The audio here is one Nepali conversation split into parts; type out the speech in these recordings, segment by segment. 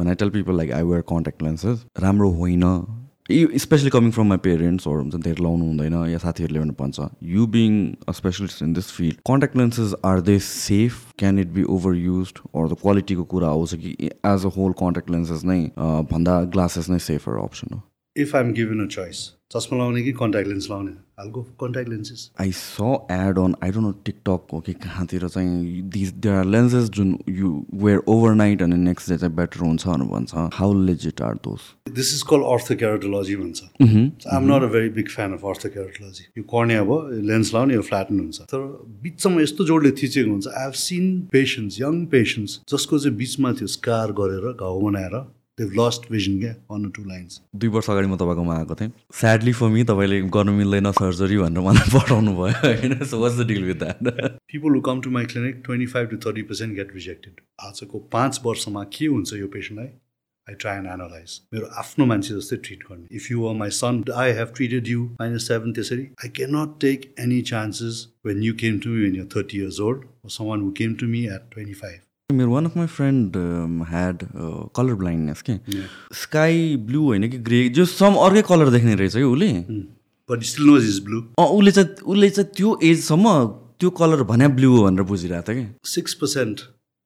When I tell people like I wear contact lenses राम्रो होइन. स्पेसली कमिङ फ्रम माई पेरेन्ट्सहरू हुन्छ धेरै लाउनु हुँदैन या साथीहरूले पनि भन्छ you being a specialist in this field contact lenses are they safe can it be over use or the क्वालिटीको कुरा आउँछ कि as a whole contact lenses नै भन्दा ग्लासेस नै सेफर अप्सन हो if I'm given a choice चस्मा लाउने कि कन्ट्याक्ट लेन्स लाउने हालको contact lenses I saw ad on I don't know TikTok हो कि कहाँतिर चाहिँ दिस दे आर लेन्सेस जुन यु वेयर ओभर नाइट अनि नेक्स्ट डे चाहिँ बेटर हुन्छ भनेर भन्छ। How legit are those this is call orthokeratology भन्छ। I am not a very big fan of orthokeratology यो कर्ने अब लेन्स लाउने यो फ्ल्याटन हुन्छ। तर बिचमा यस्तो जोडले थिचेको हुन्छ। I have seen patients young patients जसको चाहिँ बिचमा त्यो स्कार गरेर घाउ बनाएर लस्ट भिजन क्या वान टू लाइन्स दुई वर्ष अगाडि म तपाईँकोमा आएको थिएँ। स्याडली फर मी तपाईँले गर्नु मिल्दैन सर्जरी भनेर मलाई पठाउनु भयो होइन? So was the deal with that people who come to my clinic twenty five to thirty percent get rejected आजको पाँच वर्षमा के हुन्छ यो पेसेन्टलाई आई ट्राई एन्ड एनालाइज मेरो आफ्नो मान्छे जस्तै ट्रिट गर्ने। If you are my son I have treated you minus seven त्यसरी। I can not take any chances when you came to me when you thirty years old someone who came to me at twenty five मेरो one of my friend had colour blindness के स्काई ब्लू होइन कि ग्रे जो सम अर्कै कलर देख्ने रहेछ कि उसले? अँ उसले चाहिँ उसले चाहिँ त्यो एजसम्म त्यो कलर भने ब्लु हो भनेर बुझिरहेको थियो कि? Six percent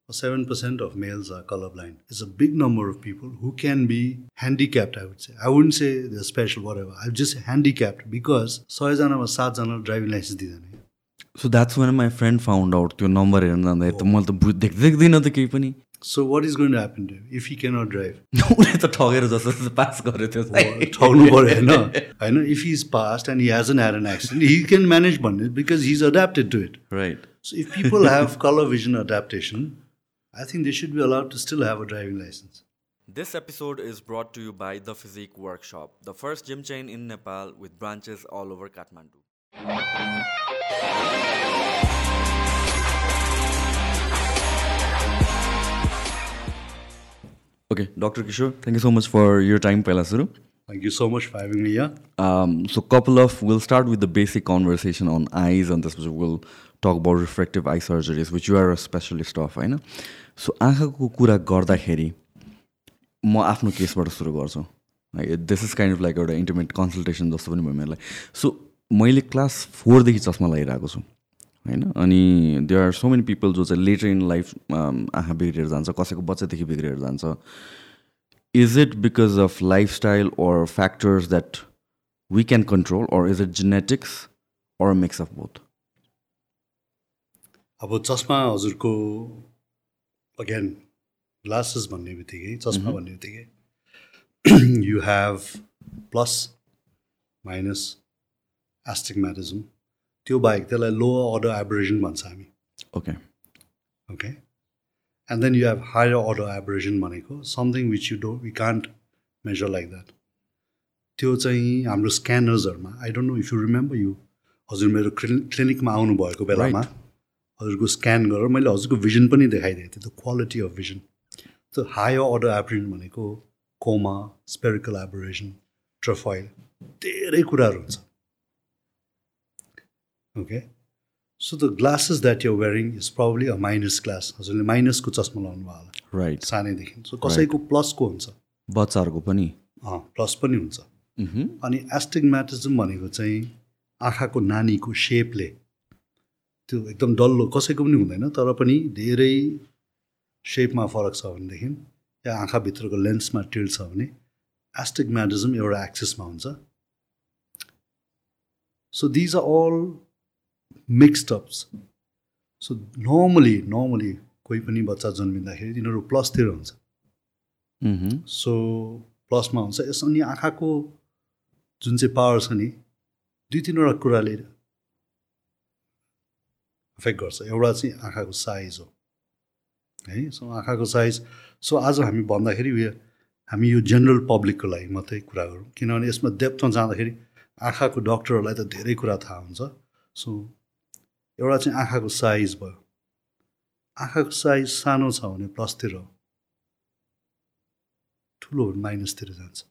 seven percent of males are colour blind is a big number of people who can be handicapped I would say I won't say the special whatever I just handicapped because सयजनामा सातजना ड्राइभिङ लाइसेन्स दिँदैन so that's one my friend found out त्यो नम्बर हेर्न जाँदाखेरि त मैले त देख्दै देख्दिनँ त केही पनि so what is going to happen to if you cannot drive उसले त ठगेर जस्तो पास गर्यो त्यो ठग्नु पऱ्यो होइन होइन if is past and he has an had an accident he can manage भन्ने because he is adapted to it right so if people have colour vision adaptation I think they should be allowed to still have a driving licence This episode is brought to you by The Physique Workshop, the first gym chain in Nepal with branches all over Kathmandu. Kishore, thank you so much for your time, Pelasuru. Thank you so much for having me here. Um, so, couple of we'll start with the basic conversation on eyes, and this we'll talk about refractive eye surgeries, which you are a specialist of, होइन सो आँखाको कुरा गर्दाखेरि म आफ्नो केसबाट सुरु गर्छु this is kind of like एउटा इन्टिमेट कन्सल्टेसन जस्तो पनि भयो मेरो सो मैले क्लास फोरदेखि चस्मा लगाइरहेको छु होइन? अनि they are so many people जो चाहिँ लेटर इन लाइफ आँखा बिग्रिएर जान्छ कसैको बच्चादेखि बिग्रिएर जान्छ। Is it because of lifestyle or factors that we can control or is it genetics or mix of both अब चस्मा हजुरको अगेन ग्लासेस भन्ने बित्तिकै चस्मा भन्ने बित्तिकै you have plus minus astigmatism त्यो बाहेक त्यसलाई लो अर्डर एब्रेजन भन्छ हामी। Okay okay and then you have higher order aberration भनेको something which you do we can't measure like that त्यो चाहिँ हाम्रो स्क्यानर्सहरूमा I don't know if you remember you हजुर मेरो क्लिनिकमा आउनुभएको बेलामा हजुरको स्क्यान गरेर मैले हजुरको भिजन पनि देखाइदिएको थिएँ द क्वालिटी अफ भिजन त्यो हायर अर्डर एब्रेजन भनेको कोमा स्पेरिकल एब्रेजन ट्रफाइल धेरै कुराहरू हुन्छ। Okay so the glasses that you're wearing is probably a minus glass हजुरले माइनसको चस्मा लाउनु भयो होला। राइट सानैदेखि। सो कसैको प्लसको हुन्छ। बच्चाहरूको पनि? प्लस पनि हुन्छ। अनि एस्टिगम्याटिजम भनेको चाहिँ आँखाको नानीको सेपले त्यो एकदम डल्लो कसैको पनि हुँदैन तर पनि धेरै सेपमा फरक छ भनेदेखि या आँखाभित्रको लेन्समा टिल्ड छ भने एस्टिगम्याटिजम एउटा एक्सेसमा हुन्छ। So these are all mixed ups so normally normally कोही पनि बच्चा जन्मिँदाखेरि तिनीहरू प्लसतिर हुन्छ। सो प्लसमा हुन्छ। यस अनि आँखाको जुन चाहिँ पावर छ नि दुई तिनवटा कुराले इफेक्ट गर्छ। एउटा चाहिँ आँखाको साइज हो। है सो आँखाको साइज सो आज हामी भन्दाखेरि हामी यो जेनरल पब्लिकको लागि मात्रै कुरा गरौँ। किनभने यसमा डेप्थमा जाँदाखेरि आँखाको डक्टरहरूलाई त धेरै कुरा थाहा हुन्छ। सो एउटा चाहिँ आँखाको साइज भयो। आँखाको साइज सानो छ भने प्लसतिर ठुलो माइनसतिर जान्छ।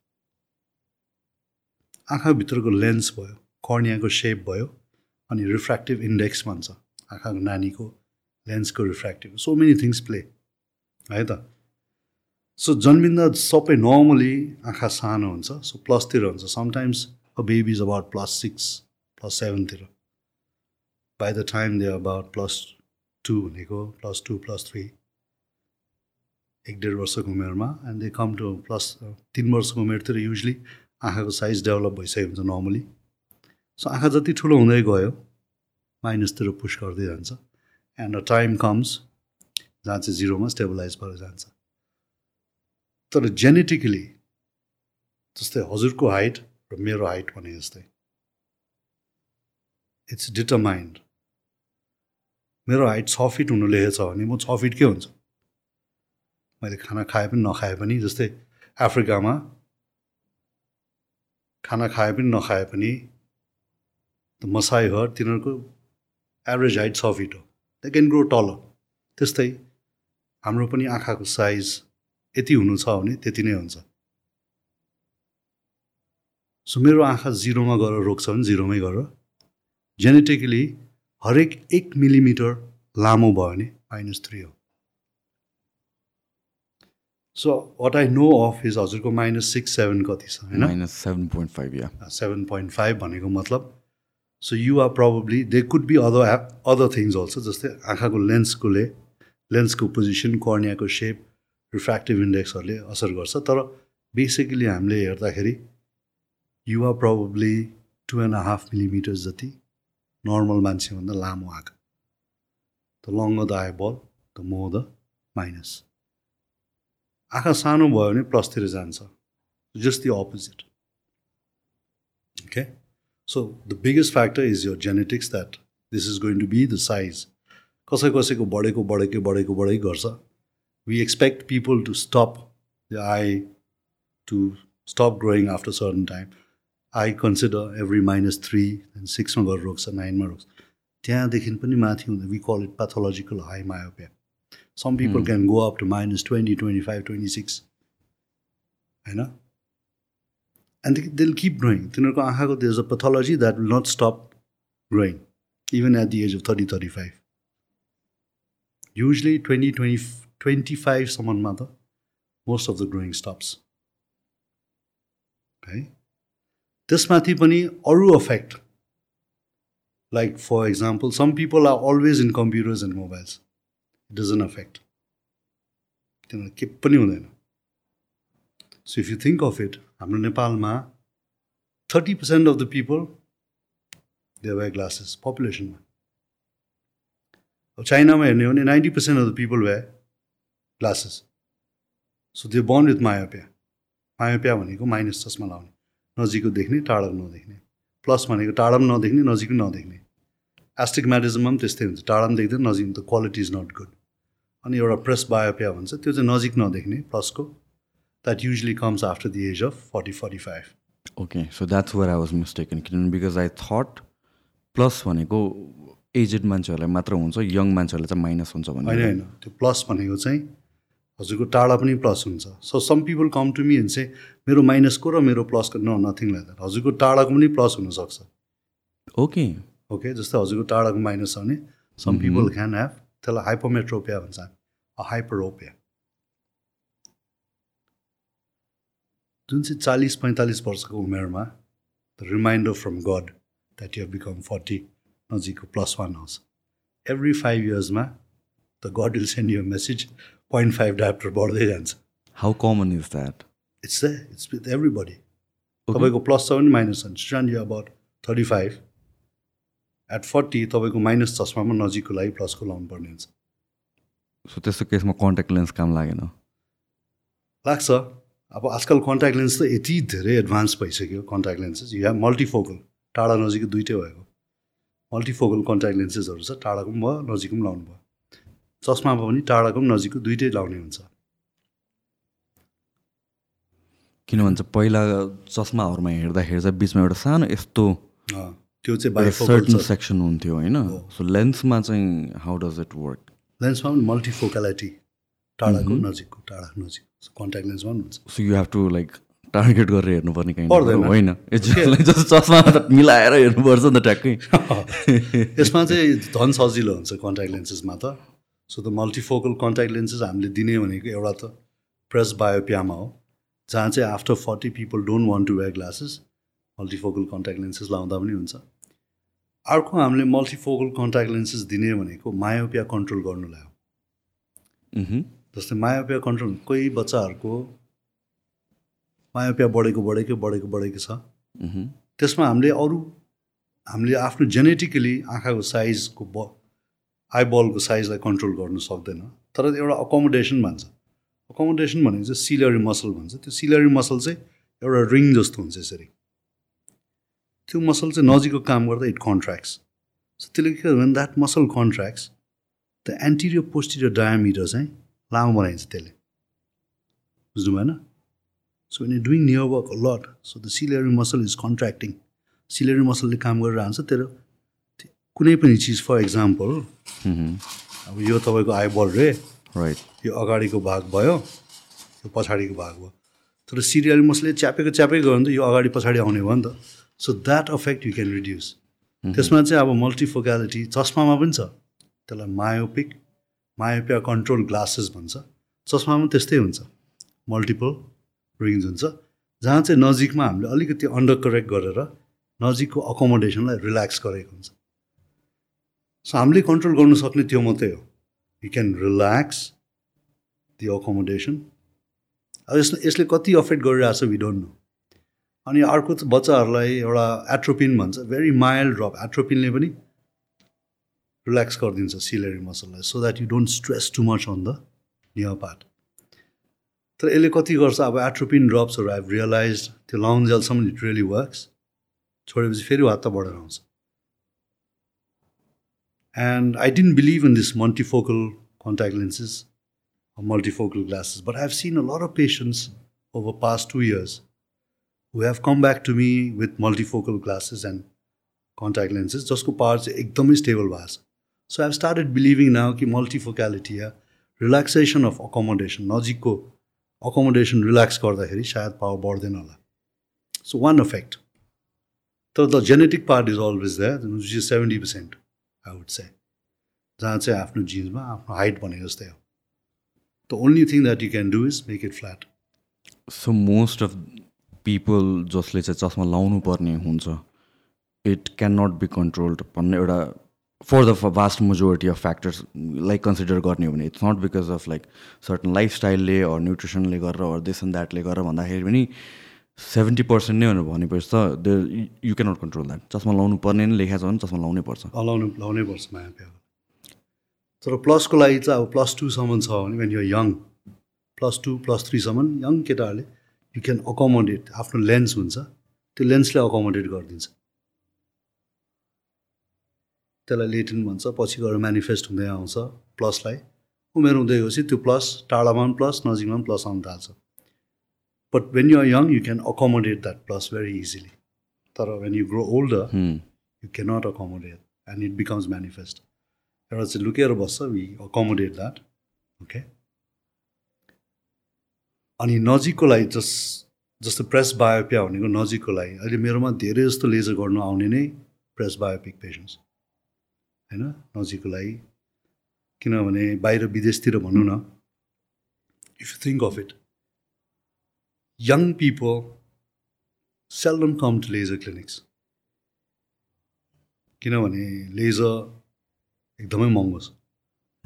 आँखाभित्रको लेन्स भयो कर्नियाको सेप भयो अनि रिफ्रेक्टिभ इन्डेक्स भन्छ। आँखाको नानीको लेन्सको refractive so many things play है त? सो जन्मिँदा सबै नर्मली आँखा सानो हुन्छ सो प्लसतिर हुन्छ। Sometimes a baby is about plus six plus सेभेनतिर by the time they about plus two भनेको प्लस टू प्लस थ्री एक डेढ वर्षको उमेरमा and they come to plus तिन वर्षको उमेरतिर युजली आँखाको साइज डेभलप भइसकेको हुन्छ नर्मली सो आँखा जति ठुलो हुँदै गयो माइनसतिर पुस गर्दै जान्छ। एन्ड अ टाइम कम्स जहाँ चाहिँ जिरोमा स्टेबलाइज भएर जान्छ। तर जेनेटिकली जस्तै हजुरको हाइट र मेरो हाइट भने जस्तै इट्स डिटरमाइन्ड मेरो हाइट छ फिट हुनु लेखेको छ भने म छ फिट के हुन्छ? मैले खाना खाए पनि नखाए पनि जस्तै अफ्रिकामा खाना खाए पनि नखाए पनि मसाई हर तिनीहरूको एभरेज हाइट छ फिट हो। दे क्यान ग्रो टलर त्यस्तै हाम्रो पनि आँखाको साइज यति हुनु छ भने त्यति नै हुन्छ। सो मेरो आँखा जिरोमा गएर रोक्छ भने जिरोमै गरेर जेनेटिकली हरेक एक मिलिमिटर लामो भयो भने माइनस थ्री हो। So what I know of is हजुरको माइनस सिक्स सेभेन कति छ होइन? माइनस सेभेन पोइन्ट फाइभ या। सेभेन पोइन्ट फाइभ भनेको मतलब so you are probably they could be other other things also जस्तै आँखाको लेन्सकोले लेन्सको पोजिसन कर्नियाको सेप रिफ्रेक्टिभ इन्डेक्सहरूले असर गर्छ तर बेसिकली हामीले हेर्दाखेरि you are probably two and half millimetres जति नर्मल मान्छेभन्दा लामो आँखा the longer the eye ball the more the minus आँखा सानो भयो भने प्लसतिर जान्छ just the opposite okay so the biggest factor is your genetics that this is going to be the size कसै कसैको बढेको बढेकै बढेको बढेकै गर्छ we expect people to stop the eye to stop growing after certain time I consider every minus three सिक्समा गएर रोक्छ नाइनमा रोक्छ। त्यहाँदेखि पनि माथि हुँदा we call it pathological high myopia some people can go up to minus twenty twenty five twenty six होइन एन्ड दिल किप ग्रोइङ तिनीहरूको आँखाको there's a pathology that will not stop growing even at the age of thirty thirty five usually twenty twenty twenty फाइभसम्ममा त most of the growing stops है त्यसमाथि पनि अरू affect like for example some people are always in computers and mobiles it doesn't affect तिनीहरूलाई के पनि हुँदैन so if you think of it हाम्रो नेपालमा thirty percent of the people they wear glasses पपुलेसनमा अब चाइनामा हेर्ने हो भने ninety percent of the people wear glasses so they born with myopia myopia भनेको माइनस चस्मा लाउने। नजिकको देख्ने टाढाको नदेख्ने। प्लस भनेको टाढा पनि नदेख्ने नजिक नदेख्ने। एस्टिगमेटिजममा पनि त्यस्तै हुन्छ। टाढा पनि देख्दैन नजिक त क्वालिटी इज नट गुड अनि एउटा प्रेस बायोपिया भन्छ त्यो चाहिँ नजिक नदेख्ने प्लसको। That usually comes after the age of forty forty five okay so that's where I was mistaken किनभने बिकज आई थट प्लस भनेको एजेड मान्छेहरूलाई मात्र हुन्छ यङ मान्छेहरूलाई चाहिँ माइनस हुन्छ होइन भने होइन। त्यो प्लस भनेको चाहिँ हजुरको टाढा पनि प्लस हुन्छ। So some people come to me चाहिँ मेरो माइनसको र मेरो प्लसको न नथिङ लाइक द्याट हजुरको टाढाको पनि प्लस हुनसक्छ। ओके ओके जस्तै हजुरको टाढाको माइनस छ भने सम पिपल क्यान ह्याभ त्यसलाई हाइपोमेट्रोपिया भन्छ। हाइपरोपिया जुन चाहिँ चालिस पैँतालिस वर्षको उमेरमा the reminder from God that you become forty नजिकको प्लस वान आउँछ every five इयर्समा the God will send you message point five dioptre बढ्दै जान्छ। How common is that it's the it's with everybody तपाईँको प्लस छ भने माइनस छ भने stand you about thirty five at forty तपाईँको माइनस चस्मामा नजिकको लागि प्लसको लाउनु पर्ने हुन्छ। सो त्यस्तो केसमा कन्ट्याक्ट लेन्स काम लागेन? लाग्छ। अब आजकल कन्ट्याक्ट लेन्स त यति धेरै एडभान्स भइसक्यो कन्ट्याक्ट लेन्सेस या मल्टिफोकल टाढा नजिक दुइटै भएको। मल्टिफोकल कन्ट्याक्ट लेन्सेसहरू छ टाढाको पनि भयो नजिकको पनि लाउनु भयो। चस्मामा पनि टाढाको पनि नजिकको दुइटै लाउने हुन्छ। किन भन्छ पहिला चस्माहरूमा हेर्दाखेरि चाहिँ बिचमा एउटा सानो यस्तो त्यो चाहिँ सेक्सन हुन्थ्यो होइन। सो लेन्समा चाहिँ हाउ डज इट वर्क लेन्समा पनि मल्टिफोकालिटी टाढाको नजिकको टाढा नजिक। कन्ट्याक्ट लेन्समा पनि हुन्छ। So you have to like target गरेर हेर्नुपर्ने कहीँ पर्दैन। होइन? त मिलाएर हेर्नुपर्छ नि त ट्याक्कै। यसमा चाहिँ झन् सजिलो हुन्छ कन्ट्याक्ट लेन्सेसमा त। So the multifocal contact lenses हामीले दिने भनेको एउटा त प्रेस बायोपियामा हो जहाँ चाहिँ after forty people don't want to wear glasses multifocal contact lenses लाउँदा पनि हुन्छ। अर्को हामीले मल्टिफोकल कन्ट्याक्ट लेन्सेस दिने भनेको मायोपिया कन्ट्रोल गर्नुलाई हो। जस्तै मायोपिया कन्ट्रोल कोही बच्चाहरूको मायोपिया बढेको बढेकै बढेको बढेको छ। त्यसमा हामीले अरू हामीले आफ्नो जेनेटिकली आँखाको साइजको ब आइबलको साइजलाई कन्ट्रोल गर्नु सक्दैन। तर एउटा अकोमोडेसन भन्छ। अकोमोडेसन भनेको चाहिँ सिलरी मसल भन्छ। त्यो सिलरी मसल चाहिँ एउटा रिङ जस्तो हुन्छ यसरी। त्यो मसल चाहिँ नजिकको काम गर्दा इट कन्ट्र्याक्ट्स सो त्यसले के भने that muscle contracts the anterior posterior diameter चाहिँ लामो बनाइन्छ त्यसले। बुझ्नु भएन so in doing near work lot so the ciliary muscle is contracting ciliary मसलले काम गरिरहन्छ तेरो कुनै पनि चिज फर इक्जाम्पल मह्म, अब यो तपाईँको आइबल रे राइट यो अगाडिको भाग भयो यो पछाडिको भाग भयो। तर सिरियल मसले च्यापेको च्यापै गयो भने त यो अगाडि पछाडि आउने भयो नि त। So that affect you can reduce त्यसमा चाहिँ अब मल्टिफोक्यालिटी चस्मामा पनि छ। त्यसलाई मायोपिक मायोपिया कन्ट्रोल ग्लासेस भन्छ। चस्मामा त्यस्तै हुन्छ। मल्टिपल रिङ्स हुन्छ। जहाँ चाहिँ नजिकमा हामीले अलिकति अन्डर करेक्ट गरेर नजिकको अकोमोडेसनलाई रिल्याक्स गरेको हुन्छ। सो हामीले कन्ट्रोल गर्नु सक्ने त्यो मात्रै हो। You can relax the accommodation अब यसले यसले कति अफेक्ट गरिरहेको छ डोन्ट नो अनि अर्को त बच्चाहरूलाई एउटा एट्रोपिन भन्छ भेरी माइल्ड ड्रप एट्रोपिनले पनि रिल्याक्स गरिदिन्छ ciliary मसललाई so that you don't stress too much on the near part तर यसले कति गर्छ अब एट्रोपिन ड्रप्सहरू आइभ रियलाइज त्यो लाउन्जेलसम्म इट रियली वर्क्स छोडेपछि फेरि हात त बढेर आउँछ। And I didn't believe in this multifocal contact lenses or multifocal glasses, but I've seen a lot of patients over past two years who have come back to me with multifocal glasses and contact lenses जसको पावर चाहिँ एकदमै स्टेबल भएको छ so I started believing now कि मल्टिफोक्यालिटी या रिल्याक्सेसन अफ अकोमोडेसन नजिकको अकोमोडेसन रिल्याक्स गर्दाखेरि सायद पावर बढ्दैन होला सो वान इफेक्ट तर the genetic part is always that which is seventy percent I would say जहाँ चाहिँ आफ्नो जिन्समा आफ्नो हाइट भनेको जस्तै हो। The only thing that you can do is make it flat so most of people जसले चाहिँ चस्मा लाउनु पर्ने हुन्छ it can not be controlled भन्ने एउटा for the vast majority of फ्याक्टर्सलाई consider गर्ने हो भने it's not because of like certain लाइफस्टाइलले or न्युट्रिसनले गरेर अर दिस एन्ड द्याटले गरेर भन्दाखेरि पनि सेभेन्टी पर्सेन्ट नै भनेर भनेपछि त they you can not control that चस्मा लाउनु पर्ने नै लेखाएको छ भने चस्मा लाउनै पर्छ लाउनु लाउनै पर्छ माया प्यारो तर प्लसको लागि चाहिँ अब प्लस टूसम्म छ भने you young plus two plus थ्रीसम्म young केटाहरूले यु क्यान अकोमोडेट आफ्नो लेन्स हुन्छ त्यो लेन्सले अकोमोडेट गरिदिन्छ। त्यसलाई लेटिन भन्छ पछि गएर मेनिफेस्ट हुँदै आउँछ प्लसलाई। उमेर हुँदै गएपछि त्यो प्लस टाढामा पनि प्लस नजिकमा पनि प्लस आउनु थाल्छ। But when you are young you can accommodate that plus very easily तर when you grow older Hmm. you cannot accommodate and it becomes manifest. एउटा चाहिँ लुकेर बस्छ वी अकोमोडेट द्याट ओके अनि नजिकको लागि जस जस्तो प्रेस बायोपिया भनेको नजिकको लागि अहिले मेरोमा धेरै जस्तो लेजर गर्नु आउने नै प्रेस बायोपिक पेसेन्ट्स होइन? नजिकको लागि किनभने बाहिर विदेशतिर भनौँ न। If you think of it young people seldom come to laser clinics किनभने लेजर एकदमै महँगो छ।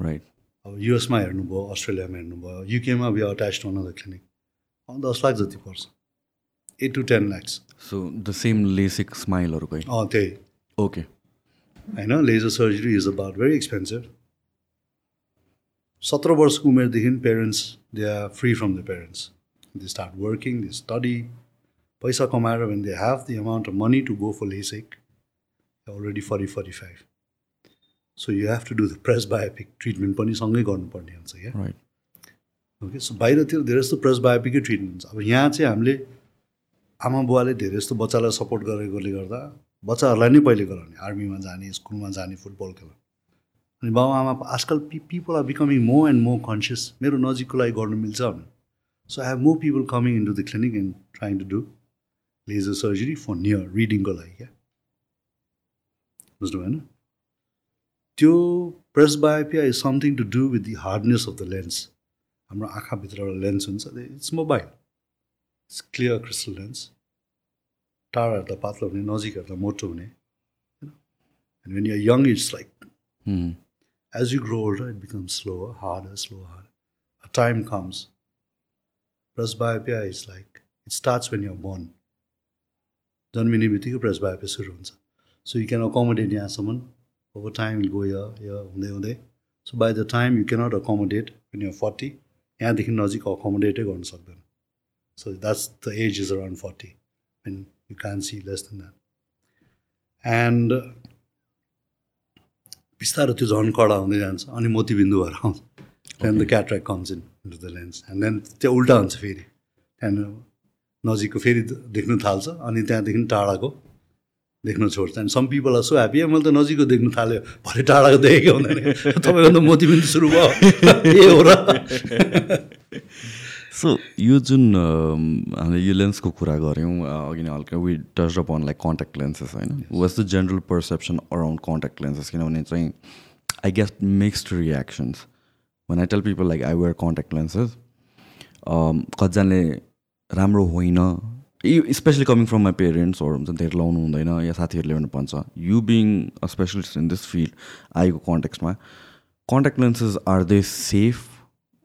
राइट अब युएसमा हेर्नुभयो अस्ट्रेलियामा हेर्नुभयो युकेमा be attach to another clinic दस लाख जति पर्छ। At two ten lakhs so the same LASIK स्माइलहरूकै अँ त्यही। ओके होइन laser surgery is about very expensive सत्र वर्षको उमेरदेखि parents they are free from the parents they start working they study पैसा कमाएर when they have the amount of money to go for LASIK already forty forty five so you have to do the presbyopic treatment पनि सँगै गर्नुपर्ने हुन्छ क्या ओके सो बाहिरतिर धेरै जस्तो प्रेस बायोपिकै ट्रिटमेन्ट हुन्छ। अब यहाँ चाहिँ हामीले आमा बुवाले धेरै जस्तो बच्चालाई सपोर्ट गरेकोले गर्दा बच्चाहरूलाई नै पहिले गराउने। आर्मीमा जाने स्कुलमा जाने फुटबल खेल्न। अनि बाउ आमा आजकल पि people are becoming more and more conscious मेरो नजिकको लागि गर्नु मिल्छ भने so I have more people coming in to the clinic and trying to do laser surgery for near रिडिङको लागि क्या बुझ्नु भएन त्यो presbyopia is something to do with the hardness of the lens हाम्रो आँखाभित्र एउटा लेन्स हुन्छ it's mobile it's clear crystal lens टाढा हेर्दा पातलो हुने नजिक हेर्दा मोटो हुने होइन and when you're young it's like Hmm. as you grow older, it becomes slower, harder, slower, harder. A Presbyopia is like it starts when you're born. जन्मिने बित्तिकै प्रेसबायोपिया सुरु हुन्छ। सो यु क्यान अकोमोडेट यहाँसम्म। ओभर टाइम विल गो य हुँदै हुँदै। So by the time you cannot accommodate when you forty यहाँदेखि नजिक अकोमोडेटै गर्न सक्दैन। So that's the age is around forty and you can see less than that and बिस्तारो त्यो झन् कडा हुँदै जान्छ अनि मोतीबिन्दु भएर आउँछ। त्यहाँदेखि the cataract comes in into the lens and then त्यो उल्टा हुन्छ फेरि। त्यहाँदेखि नजिकको फेरि देख्नु थाल्छ। अनि त्यहाँदेखि टाढाको देख्न छोड्छ। अनि some people are so happy मैले त नजिकको देख्नु थाल्यो। भरे टाढाको देखेको हुँदैन तपाईँको त मोतीबिन्दु सुरु भयो। ए हो र? सो यो जुन हामीले यो लेन्सको कुरा गऱ्यौँ अघि नै हल्का we touch on like contact lenses होइन? Was the general perception around contact lenses किनभने चाहिँ I get mixed reactions when I tell people like I wear contact lenses कतिजनाले राम्रो होइन। स्पेसली कमिङ फ्रम माई पेरेन्ट्सहरू हुन्छ धेरै लाउनु हुँदैन या साथीहरूले पनि भन्छ। You being a specialist in this field आएको कन्टेक्समा contact lenses are they safe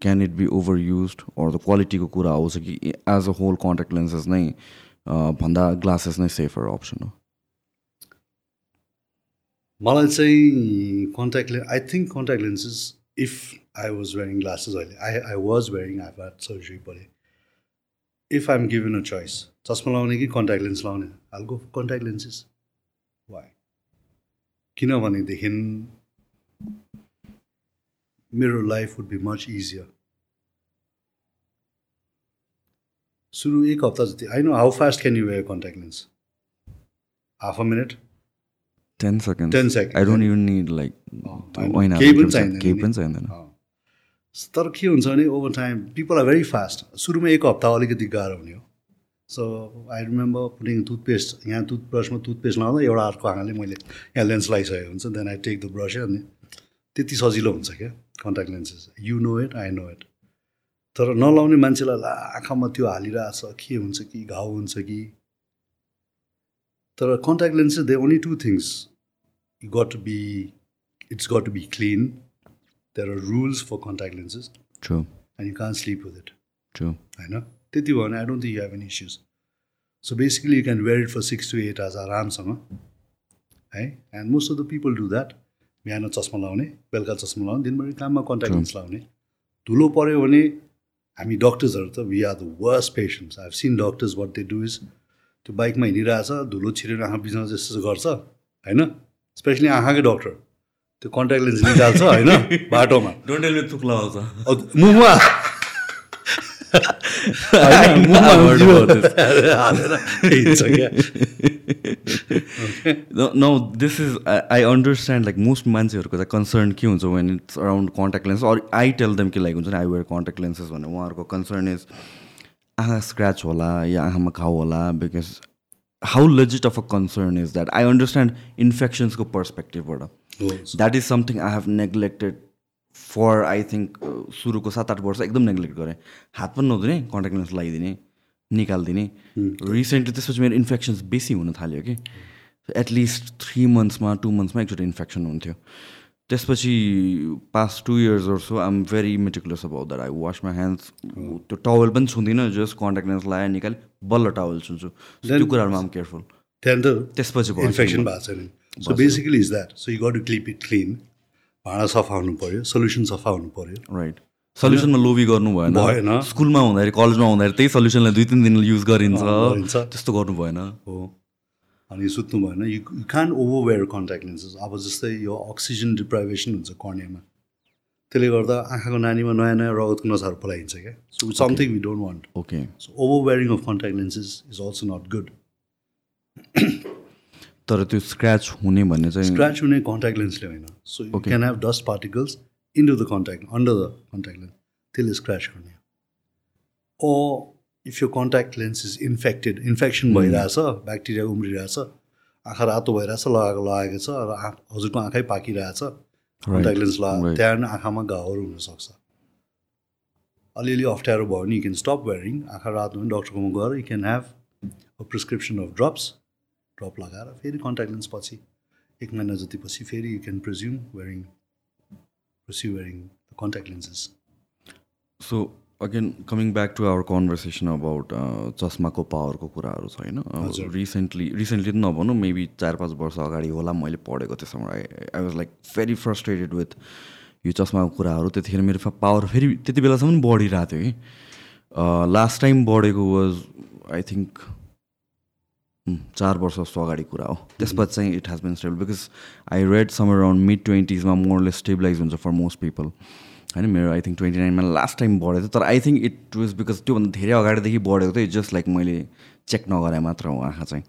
can it be over use or the क्वालिटीको कुरा आउँछ कि as a whole contact lenses नै भन्दा ग्लासेस नै सेफर अप्सन हो। मलाई चाहिँ contact lens I think contact lenses if I was wearing glasses अहिले I I was wearing I had surgery परे if I am given a choice चस्मा लाउने कि कन्ट्याक्ट लेन्स लाउने हाल गो कन्ट्याक्ट लेन्सेस वाइ किनभनेदेखि मेरो life would be much easier सुरु एक हप्ता जति I know how fast can you wear contact lens half a minute ten second 10 seconds. I don't even need like केही पनि चाहिँदैन केही। पनि चाहिँदैन। तर के हुन्छ भने over time people are very fast सुरुमा एक हप्ता अलिकति गाह्रो हुने हो so I remember putting toothpaste यहाँ टुथब्रसमा टुथपेस्ट लाउँदा एउटा अर्को आँखाले मैले यहाँ लेन्स लगाइसकेको हुन्छ then I take the brush अनि त्यति सजिलो हुन्छ क्या contact lenses you know it I know it तर नलाउने मान्छेलाई आँखामा त्यो हालिरहेछ के हुन्छ कि घाउ हुन्छ कि तर contact lenses they only two things you got to be it's got to be clean there are rules for contact lenses. True and you can't sleep with it. True होइन त्यति भयो भने I don't think you have any issues so basically you can wear it for six to eight hours आरामसँग है and most of the people do that बिहान चस्मा लाउने बेलुका चस्मा लाउने दिनभरि काममा कन्ट्याक्ट लेन्स लाउने धुलो पऱ्यो भने हामी डक्टर्सहरू त we are the worst patients I have seen doctors what they do is त्यो बाइकमा हिँडिरहेछ धुलो छिरेर आँखा बिचमा जस्तो गर्छ होइन स्पेसली आँखाकै डक्टर त्यो कन्ट्याक्ट लेन्स निकाल्छ होइन? बाटोमा। औ- मुखमा no this is I understand like most मान्छेहरूको चाहिँ कन्सर्न के हुन्छ when it's around contact lens or I tell them कि लाइक हुन्छ नि आई वेयर कन्ट्याक्ट लेन्सेस भने उहाँहरूको कन्सर्न इज आँखा स्क्रच होला या आँखामा घाउ होला because how legit of a concern is that I understand इन्फेक्सन्सको पर्सपेक्टिभबाट that is something I have neglected for I think सुरुको सात आठ वर्ष एकदम नेग्लेक्ट गरेँ। हात पनि नधुने कन्ट्याक्ट लेन्स लगाइदिने निकालिदिने। रिसेन्टली त्यसपछि मेरो इन्फेक्सन्स बेसी हुन थाल्यो कि। एटलिस्ट थ्री मन्थ्समा टु मन्थ्समा एकचोटि इन्फेक्सन हुन्थ्यो। त्यसपछि past two years so I'm very meticulous about that I wash my hands त्यो टावल पनि छुँदिनँ जस्ट कन्ट्याक्ट लेन्स लगाएर निकालेँ बल्ल टावल छुन्छु। त्यो कुराहरूमा आम केयरफुल त्यहाँदेखि त त्यसपछि इन्फेक्सन भएको छैन so basically is that so you got to keep it clean भाँडा सफा हुनु पऱ्यो सोल्युसन सफा हुनु पऱ्यो राइट सल्युसनमा लोभी गर्नु भएन। भएन। स्कुलमा हुँदाखेरि कलेजमा हुँदाखेरि त्यही सल्युसनलाई दुई तिन दिन युज गरिन्छ। त्यस्तो गर्नु भएन। हो। अनि सुत्नु भएन। You you can over wear contact lenses अब जस्तै यो अक्सिजन डिप्राइभेसन हुन्छ कर्नियामा त्यसले गर्दा आँखाको नानीमा नयाँ नयाँ रगतको नसाहरू पलाइन्छ क्या। So something we don't want okay so over wearing of contact lenses is also not good तर त्यो स्क्रच हुने भन्ने चाहिँ स्क्रच हुने कन्ट्याक्ट लेन्सले होइन। So you can have dust particles into the contact under the contact lens त्यसले स्क्रच गर्ने ओ इफ यो contact lens is infected infection भइरहेछ ब्याक्टेरिया उम्रिरहेछ आँखा रातो भइरहेछ लगाएको लगाएको छ र आँख हजुरको आँखै पाकिरहेछ कन्ट्याक्ट लेन्स लगा right. त्यहाँ आँखामा घाउहरू हुनसक्छ। अलिअलि अप्ठ्यारो भयो भने यु क्यान स्टप वेयरिङ आँखा रातो भने डक्टरकोमा गएर you can have a prescription of drops drop लगाएर फेरि कन्ट्याक्ट लेन्स पछि एक महिना जति पछि फेरि you can presume wearing pursue wearing contact lenses so again coming back to our conversation about चस्माको पावरको कुराहरू छ होइन। रिसेन्टली रिसेन्टली त नभनौँ मेबी चार पाँच वर्ष अगाडि होला मैले पढेको त्यसमा I I was like very frustrated with यो चस्माको कुराहरू। त्यतिखेर मेरो पावर फेरि त्यति बेलासम्म बढिरहेको थियो कि लास्ट टाइम बढेको वाज आई थिङ्क चार वर्ष जस्तो अगाडि कुरा हो। त्यसपछि चाहिँ it has been stable because I read somewhere around mid ट्वेन्टिजमा मोरले स्टेबलाइज हुन्छ फर मोस्ट पिपल होइन मेरो आई थिङ्क ट्वेन्टी नाइनमा लास्ट टाइम बढेको थियो तर I think it was because त्योभन्दा धेरै अगाडिदेखि बढेको थियो जस्ट लाइक मैले चेक नगरे मात्र हो आँखा चाहिँ।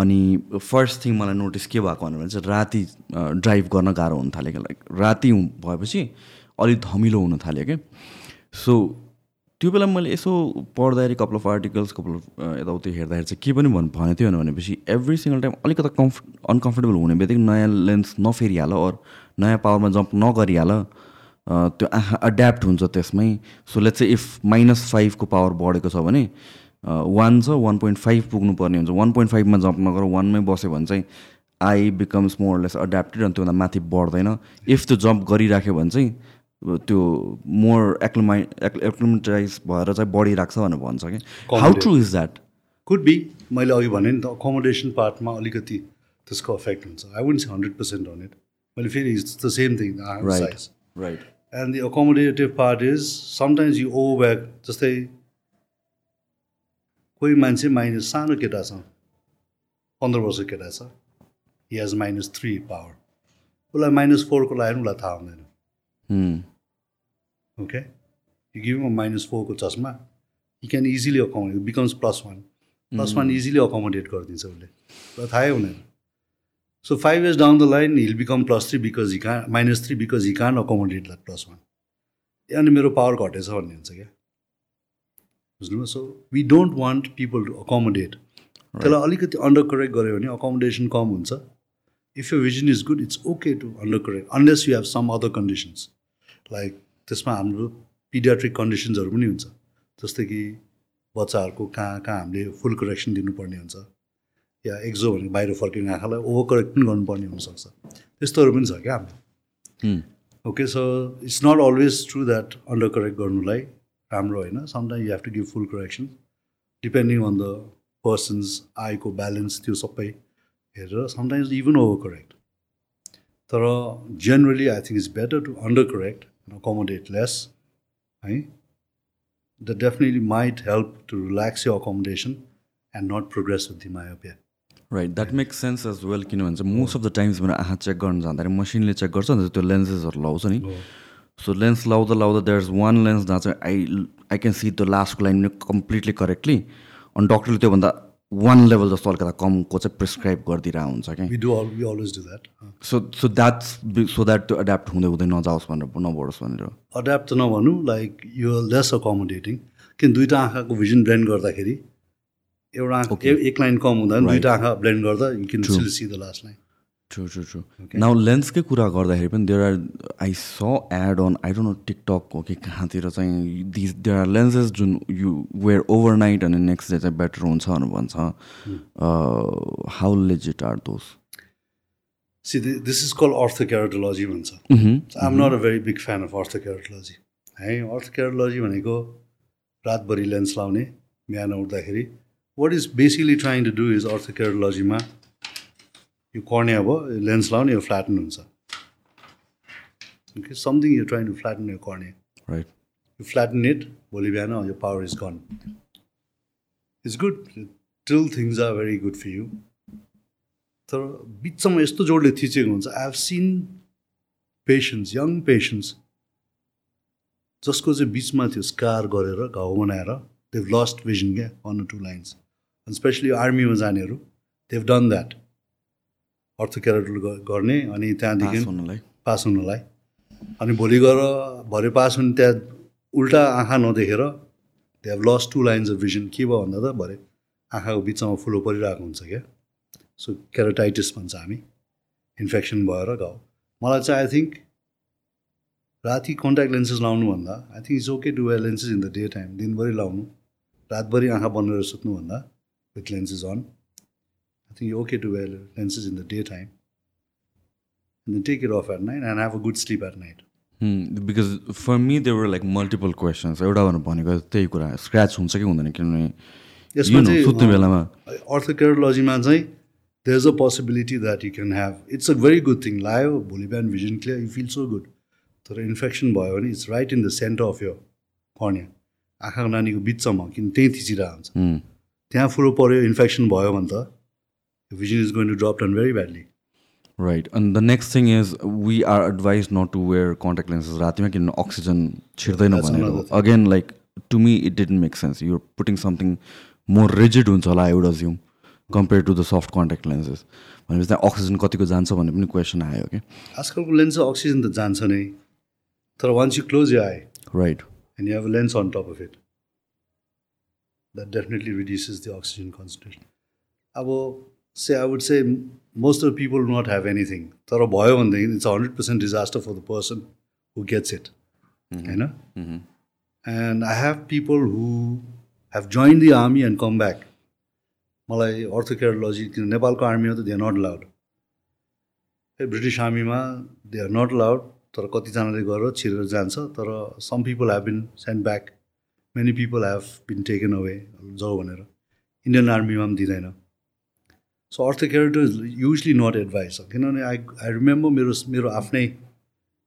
अनि फर्स्ट थिङ मलाई नोटिस के भएको भने चाहिँ राति ड्राइभ गर्न गाह्रो हुन थाल्यो क्या लाइक राति भएपछि अलिक धमिलो हुन थाल्यो क्या। सो त्यो बेला मैले यसो पढ्दाखेरि couple of articles couple of यताउति हेर्दाखेरि चाहिँ के पनि भन् भनेको थियो भनेपछि एभ्री सिङ्गल टाइम अलिकता कम्फ अनकम्फर्टेबल हुने बित्तिकै नयाँ लेन्स नफेरिहाल अर नयाँ पावरमा जम्प नगरिहाल त्यो आँखा एड्याप्ट हुन्छ त्यसमै। सो लेट्स चाहिँ इफ माइनस फाइभको पावर बढेको छ भने वान छ वान पोइन्ट फाइभ पुग्नुपर्ने हुन्छ। वान पोइन्ट फाइभमा जम्प नगर वानमै बस्यो भने चाहिँ I becomes more less adapted अनि त्योभन्दा माथि बढ्दैन। इफ त्यो जम्प गरिराख्यो भने चाहिँ त्यो मोर एक्लोमाइ एक्लोमेटाइज भएर चाहिँ बढिरहेको छ भनेर भन्छ कि। How true is that could be मैले अघि भने नि त अकोमोडेसन पार्टमा अलिकति त्यसको इफेक्ट हुन्छ। I won't say hundred percent on it मैले फेरि it's the same thing right and the accommodative part is sometimes you over back जस्तै कोही मान्छे माइनस सानो केटा छ पन्ध्र वर्षको केटा छ he has minus three power उसलाई माइनस फोरको लाग्यो भने उसलाई थाहा हुँदैन। ओके यु गिभ माइनस फोरको चस्मा you can easily accommodate becomes plus one plus one easily accommodate गरिदिन्छ उसले। उसलाई थाहै हुँदैन। So five years down the line he'll become plus three because he can minus three because he can accommodate that plus one अनि मेरो पावर घटेछ भन्ने हुन्छ क्या बुझ्नुभयो so we don't want people to accommodate त्यसलाई अलिकति अन्डर करेक्ट गऱ्यो भने अकोमोडेसन कम हुन्छ if you vision is good it's okay to under correct unless you have some other conditions like त्यसमा हाम्रो पिडियाट्रिक कन्डिसन्सहरू पनि हुन्छ जस्तै कि बच्चाहरूको कहाँ कहाँ हामीले फुल करेक्सन दिनुपर्ने हुन्छ या एक्जो भने बाहिर फर्किने आँखालाई ओभर करेक्ट पनि गर्नुपर्ने हुनसक्छ। त्यस्तोहरू पनि छ क्या हाम्रो। Okay so it's not always true that under correct गर्नुलाई राम्रो होइन। Sometime you have to give full correction depending on the person's आईको balance त्यो सबै हेरेर समटाइम्स इभन ओभर करेक्ट तर generally I think it's better to under correct accommodate less है? The definitely might help to relax यो accommodation and not progress with the myopia right that makes sense as well किनभने चाहिँ मोस्ट अफ द टाइम्स मेरो आँखा चेक गर्न जाँदाखेरि मसिनले चेक गर्छ अन्त त्यो लेन्सेसहरू लाउँछ नि सो लेन्स लाउँदा लाउँदा देयर इज वान लेन्स जहाँ चाहिँ I I can see the लास्टको लाइन कम्प्लिटली करेक्टली अनि डक्टरले त्योभन्दा वान लेभल जस्तो अलिकता कमको चाहिँ प्रिस्क्राइब गरिदिरहेको हुन्छ क्या so so that's so that त्यो एड्याप्ट हुँदै हुँदै नजाओस् भनेर नबढोस् भनेर। अड्याप्ट त नभनौँ लाइक यो लेस अकोमोडेटिङ किन दुइटा आँखाको भिजन ब्लेन्ड गर्दाखेरि एउटा एक लाइन कम हुँदा. दुइटा आँखा ब्लेन्ड गर्दा you can. Still see the last line true true true. Now लेन्सकै कुरा गर्दाखेरि पनि there are I saw ad on I don't know TikTok हो कि कहाँतिर चाहिँ दिस देयर आर लेन्सेस जुन यु वेयर ओभरनाइट अनि नेक्स्ट डे चाहिँ बेटर हुन्छ भनेर भन्छ। How legit are those see this is call orthokeratology भन्छ। I am not a very big fan of orthokeratology है अर्थोक्यारोटोलोजी भनेको रातभरि लेन्स लाउने बिहान उठ्दाखेरि। What is basically trying to do is अर्थोक्यारोटोलोजीमा यो कर्ने अब लेन्स लाउने यो फ्ल्याटन हुन्छ okay something you trying to flatten यो cornea right you flatten it, भोलि बिहान your power is gone. It's good. Till things are very good for you. तर बिचमा यस्तो जोडले थिचेको हुन्छ I have seen patients young patients जसको चाहिँ बिचमा त्यो स्कार गरेर घाउ बनाएर देव लस्ट भिजन क्या वान टू लाइन्स अनि स्पेसली आर्मीमा जानेहरू देव डन द्याट अर्थोक्यारेटल गर्ने अनि त्यहाँदेखि पास हुनलाई। अनि भोलि गएर भरे पास हुने त्यहाँ उल्टा आँखा नदेखेर they have lost two lines of vision के भयो भन्दा त भरे आँखाको बिचमा फुलो परिरहेको हुन्छ क्या। सो क्यारोटाइटिस भन्छ हामी। इन्फेक्सन भएर घाउ मलाई चाहिँ आई थिङ्क राति contact lenses लाउनुभन्दा I think it's okay to wear lenses in the day time दिनभरि लाउनु। रातभरि आँखा बन्द गरेर सुत्नुभन्दा with lenses on I think okay to wear lenses in the day time and take it off at night and have a good sleep at night because for me there were like multiple questions एउटा भनेर भनेको त्यही कुरा स्क्रच हुन्छ कि हुँदैन? किनभने सुत्ने बेलामा। अर्थोकेरोलोजीमा चाहिँ there is a possibility that you can have it's a very good thing लायो भोलि बिहान vision clear you feel so good तर इन्फेक्सन भयो भने it's right in the centre of your cornea आँखाको नानीको बिचमा किन त्यहीँ थिचिरहेको हुन्छ। Hmm. त्यहाँ फुलो पऱ्यो इन्फेक्सन भयो भने त vision is going to drop down very badly right अनि the next thing is we are advised not to wear contact lenses रातिमा किनभने अक्सिजन छिर्दैन भनेर. Again like to me it didn't make sense you're putting something more rigid हुन्छ होला I would assume compare to the soft contact lenses भनेपछि त्यहाँ अक्सिजन कतिको जान्छ भन्ने पनि क्वेसन आयो कि आजकलको लेन्स अक्सिजन त जान्छ नै तर once you close you eye right you have a lens on top of it. That definitely reduces the oxygen concentration. अब say I would say most of the people do not have anything. तर भयो भनेदेखि it's a hundred percent disaster for the person who gets it. होइन And I have people who have joined the army and come back. मलाई अर्थोकेरोलोजी किन नेपालको आर्मीमा त they are not allowed a British आर्मीमा दे आर नट लाउड तर कतिजनाले गरेर छिरेर जान्छ तर some people have been sent back many people have been taken away जाऊ भनेर। इन्डियन आर्मीमा पनि दिँदैन so orthokeratology is usually not advised किनभने आई आई रिमेम्बर मेरो मेरो आफ्नै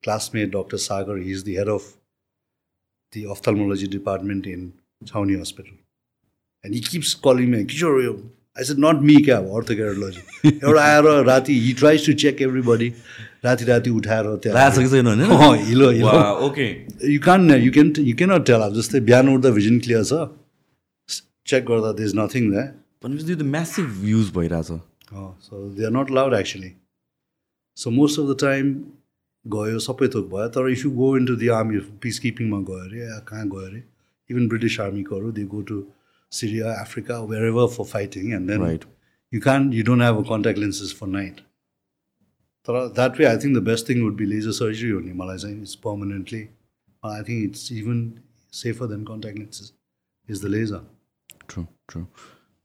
classmate doctor Sagar he is the head of the ophthalmology department in Chowni Hospital. And he keeps calling me, I said, not me, क्या orthocardiology. एउटा आएर राति he tries to check everybody. राति राति उठाएर त्यहाँ हिलो हिलो okay you can you can you can tell अब जस्तै बिहान उठ्दा भिजन क्लियर छ चेक गर्दा दे इज नथिङ द्या भनेपछि म्यासिभ युज भइरहेछ so they are not allowed actually so most of the time गयो सबै थोक भयो तर if you go in to the army peace किपिङमा गयो अरे कहाँ गयो अरे even British आर्मीकोहरू they go to Syria, Africa, wherever for fighting, and then right. you can't, you don't have a contact lenses for night. So that way, I think the best thing would be laser surgery only. Malaysia it's permanently. I think it's even safer than contact lenses. Is the laser? True, true.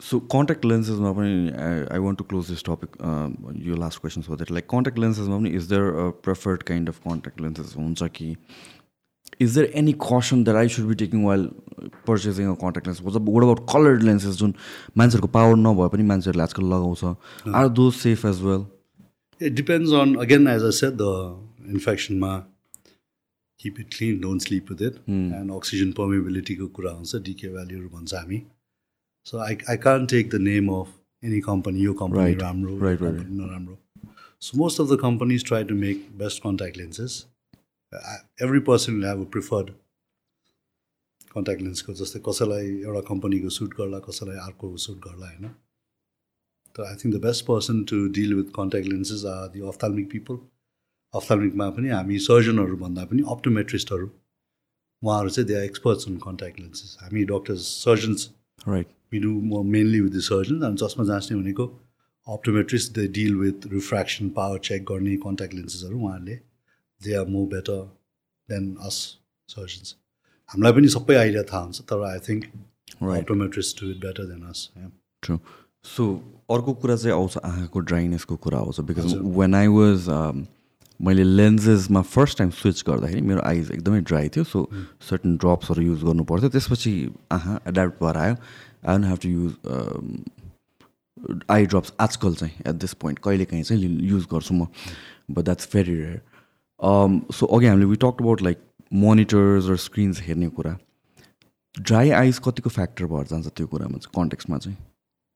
So contact lenses, I, I want to close this topic. Um, your last question, so that like contact lenses, is there a preferred kind of contact lenses? Is there any caution that I should be taking while purchasing a contact lens what about coloured lenses जुन मान्छेहरूको पावर नभए पनि मान्छेहरूले आजकल लगाउँछ are they safe as well It depends on, again, as I said, the infection ma keep it clean, don't sleep with it. And oxygen permeability ko kura huncha, DK value bhancha हामी. So I, I can't take the name of any company, your company, Right. Ramro, Right, right, company, Naramro. So most of the companies try to make best contact lenses. Uh, Every person will have a preferred contact lens को जस्तै कसैलाई एउटा कम्पनीको सुट गर्ला कसैलाई अर्को सुट गर्ला होइन? तर I think the best person to deal with contact lenses are the ophthalmic people अफ्थाल्मिकमा पनि हामी सर्जनहरू भन्दा पनि अप्टोमेट्रिस्टहरू उहाँहरू चाहिँ they are experts in contact lenses हामी doctors surgeons right we do more mainly with the surgeons अनि चस्मा जाँच्ने भनेको optometrist they deal with refraction power check गर्ने कन्ट्याक्ट लेन्सेसहरू उहाँहरूले they are more better than us surgeons हामीलाई पनि सबै आइडिया थाहा हुन्छ तर I think right optometrist do it better than us true so अर्को कुरा चाहिँ आउँछ आँखाको ड्राइनेसको कुरा आउँछ बिकज वेन आई वाज मैले लेन्सेसमा फर्स्ट टाइम स्विच गर्दाखेरि मेरो आइज एकदमै ड्राई थियो सो सर्टन ड्रप्सहरू युज गर्नु पर्थ्यो। त्यसपछि आँखा एड्याप्ट भएर आयो। I don't have to use eye drops आजकल चाहिँ एट दिस पोइन्ट कहिले काहीँ चाहिँ युज गर्छु म। But that's very rare so अघि हामीले we talk about like monitors र स्क्रिन्स हेर्ने कुरा। ड्राई आइज कतिको फ्याक्टर भएर जान्छ त्यो कुरामा चाहिँ कन्टेक्समा चाहिँ?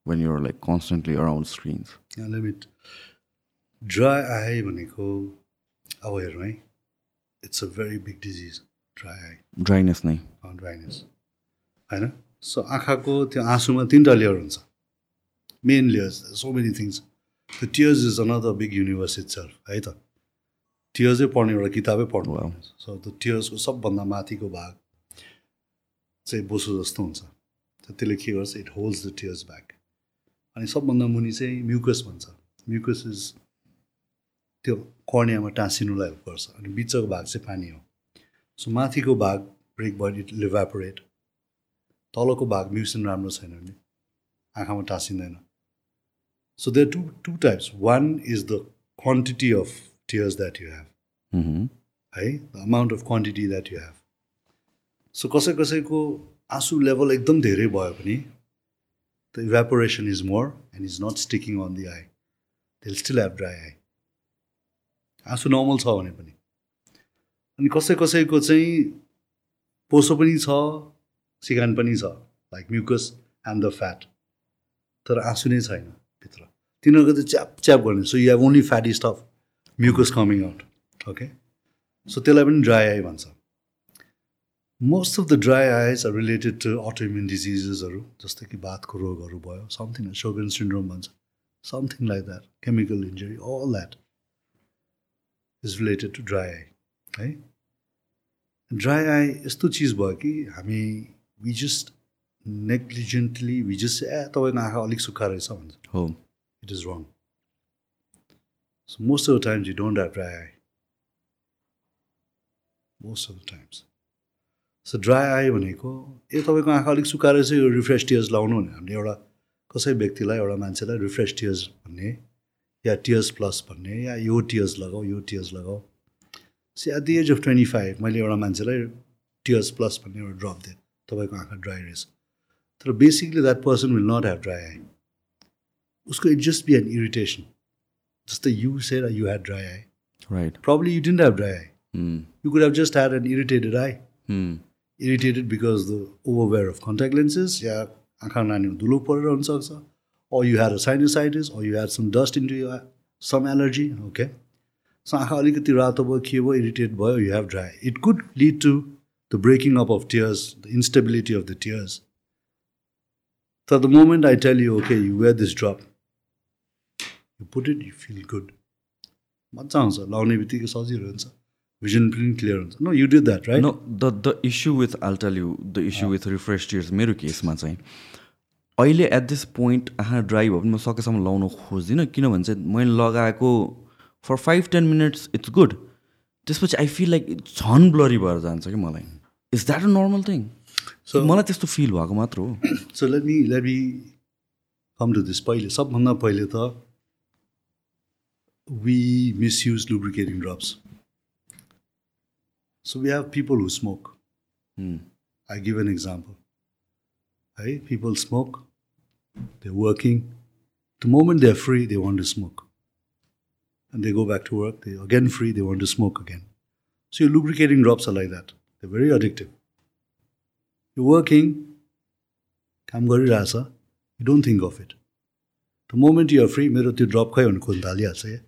When you're like constantly around screens. Limit dry eye भनेको अब हेरौँ है। It's a very big disease dry eye Dryness नै। ड्राइनेस होइन? सो आँखाको त्यो आँसुमा तिनवटा लेयर हुन्छ। Main layers so many things त्यो tears is another big universe itself है त। टियर्सै पढ्ने एउटा किताबै पढ्नु. सो त्यो टियर्सको सबभन्दा माथिको भाग चाहिँ बोसो जस्तो हुन्छ। त्यसले के गर्छ? It holds the tears back अनि सबभन्दा मुनि चाहिँ म्युकस भन्छ। म्युकस इज त्यो कर्नियामा टाँसिनुलाई हेल्प गर्छ। अनि बिचको भाग चाहिँ पानी हो। सो माथिको भाग ब्रेक भयो इट लिभापोरेट तलको भाग म्युसिन राम्रो छैन भने आँखामा टाँसिँदैन। So there two two types one is the quantity of that you have Mhm. है the amount of quantity that you have so कसै कसैको आँसु लेभल एकदम धेरै भयो भने the evaporation is more and is not sticking on the eye they'll still have dry eye आँसु नर्मल छ भने पनि। अनि कसै कसैको चाहिँ पोसो पनि छ सिगान पनि छ like mucus and the fat तर आँसु नै छैन भित्र। तिनीहरूको चाहिँ च्याप च्याप गर्ने। So you have only fatty stuff mucus coming out okay so त्यसलाई पनि ड्राई आई भन्छ. Most of the dry eyes are related to autoimmune डिजिजेसहरू जस्तै कि बाथको रोगहरू भयो समथिङ सोगन सिन्ड्रोम भन्छ something like that chemical injury all that is related to dry eye है? ड्राई आई यस्तो चिज भयो कि हामी we just negligently we just uh तपाईँको आँखा अलिक सुक्खा रहेछ भन्छ। हो। It is wrong. So most of the times you don't have dry eye. Most of the times. So dry eye भनेको ए तपाईँको आँखा अलिक सुकाएर चाहिँ यो रिफ्रेस टियर्स लाउनु भने हामीले एउटा कसै व्यक्तिलाई एउटा मान्छेलाई रिफ्रेस टियर्स भन्ने या टियर्स प्लस भन्ने या यो टियर्स लगाऊ यो टियर्स लगाऊ so at the age of twenty five मैले एउटा मान्छेलाई टियर्स प्लस भन्ने एउटा ड्रप दिएँ। तपाईँको आँखा ड्राई रहेछ। तर basically that person will not have dry eye उसको it just be an irritation जस्तै you said you had dry eye right probably you didn't have dry eye Mm. You could have just had an irritated eye Mm. Irritated because the overwear of contact lenses या आँखा नानीमा धुलो परेर हुनसक्छ or you had a sinusitis or you had some dust into your some allergy okay so आँखा अलिकति रातो भयो के भयो इरिटेट भयो you have dry it could lead to the breaking up of tears the instability of the tears so the moment I tell you okay you wear this drop you put it you feel good. मजा आउँछ लाउने बित्तिकै सजिलो हुन्छ भिजन पनि क्लियर हुन्छ no you did that right the issue with I'll tell you the issue with refresh tears मेरो केसमा चाहिँ अहिले एट दिस पोइन्ट आँखा ड्राई भयो भने म सकेसम्म लाउन खोज्दिनँ किनभने चाहिँ मैले लगाएको for five ten minutes it's good त्यसपछि आई फिल लाइक झन् ब्लरी भएर जान्छ कि मलाई। Is that a normal thing So- मलाई त्यस्तो फिल भएको मात्र हो। So let me let me come to this पहिले सबभन्दा पहिले त We misuse lubricating drops so we have people who smoke Hmm. I give an example है people smoke they working the moment they are free they want to smoke and they go back to work, they again free, they want to smoke again. So your lubricating drops are like that. They're very addictive. You're working, काम गरिरहेछ you don't think of it. The moment you are free, मेरो त्यो ड्रप खै भने खोज्न थालिहाल्छ या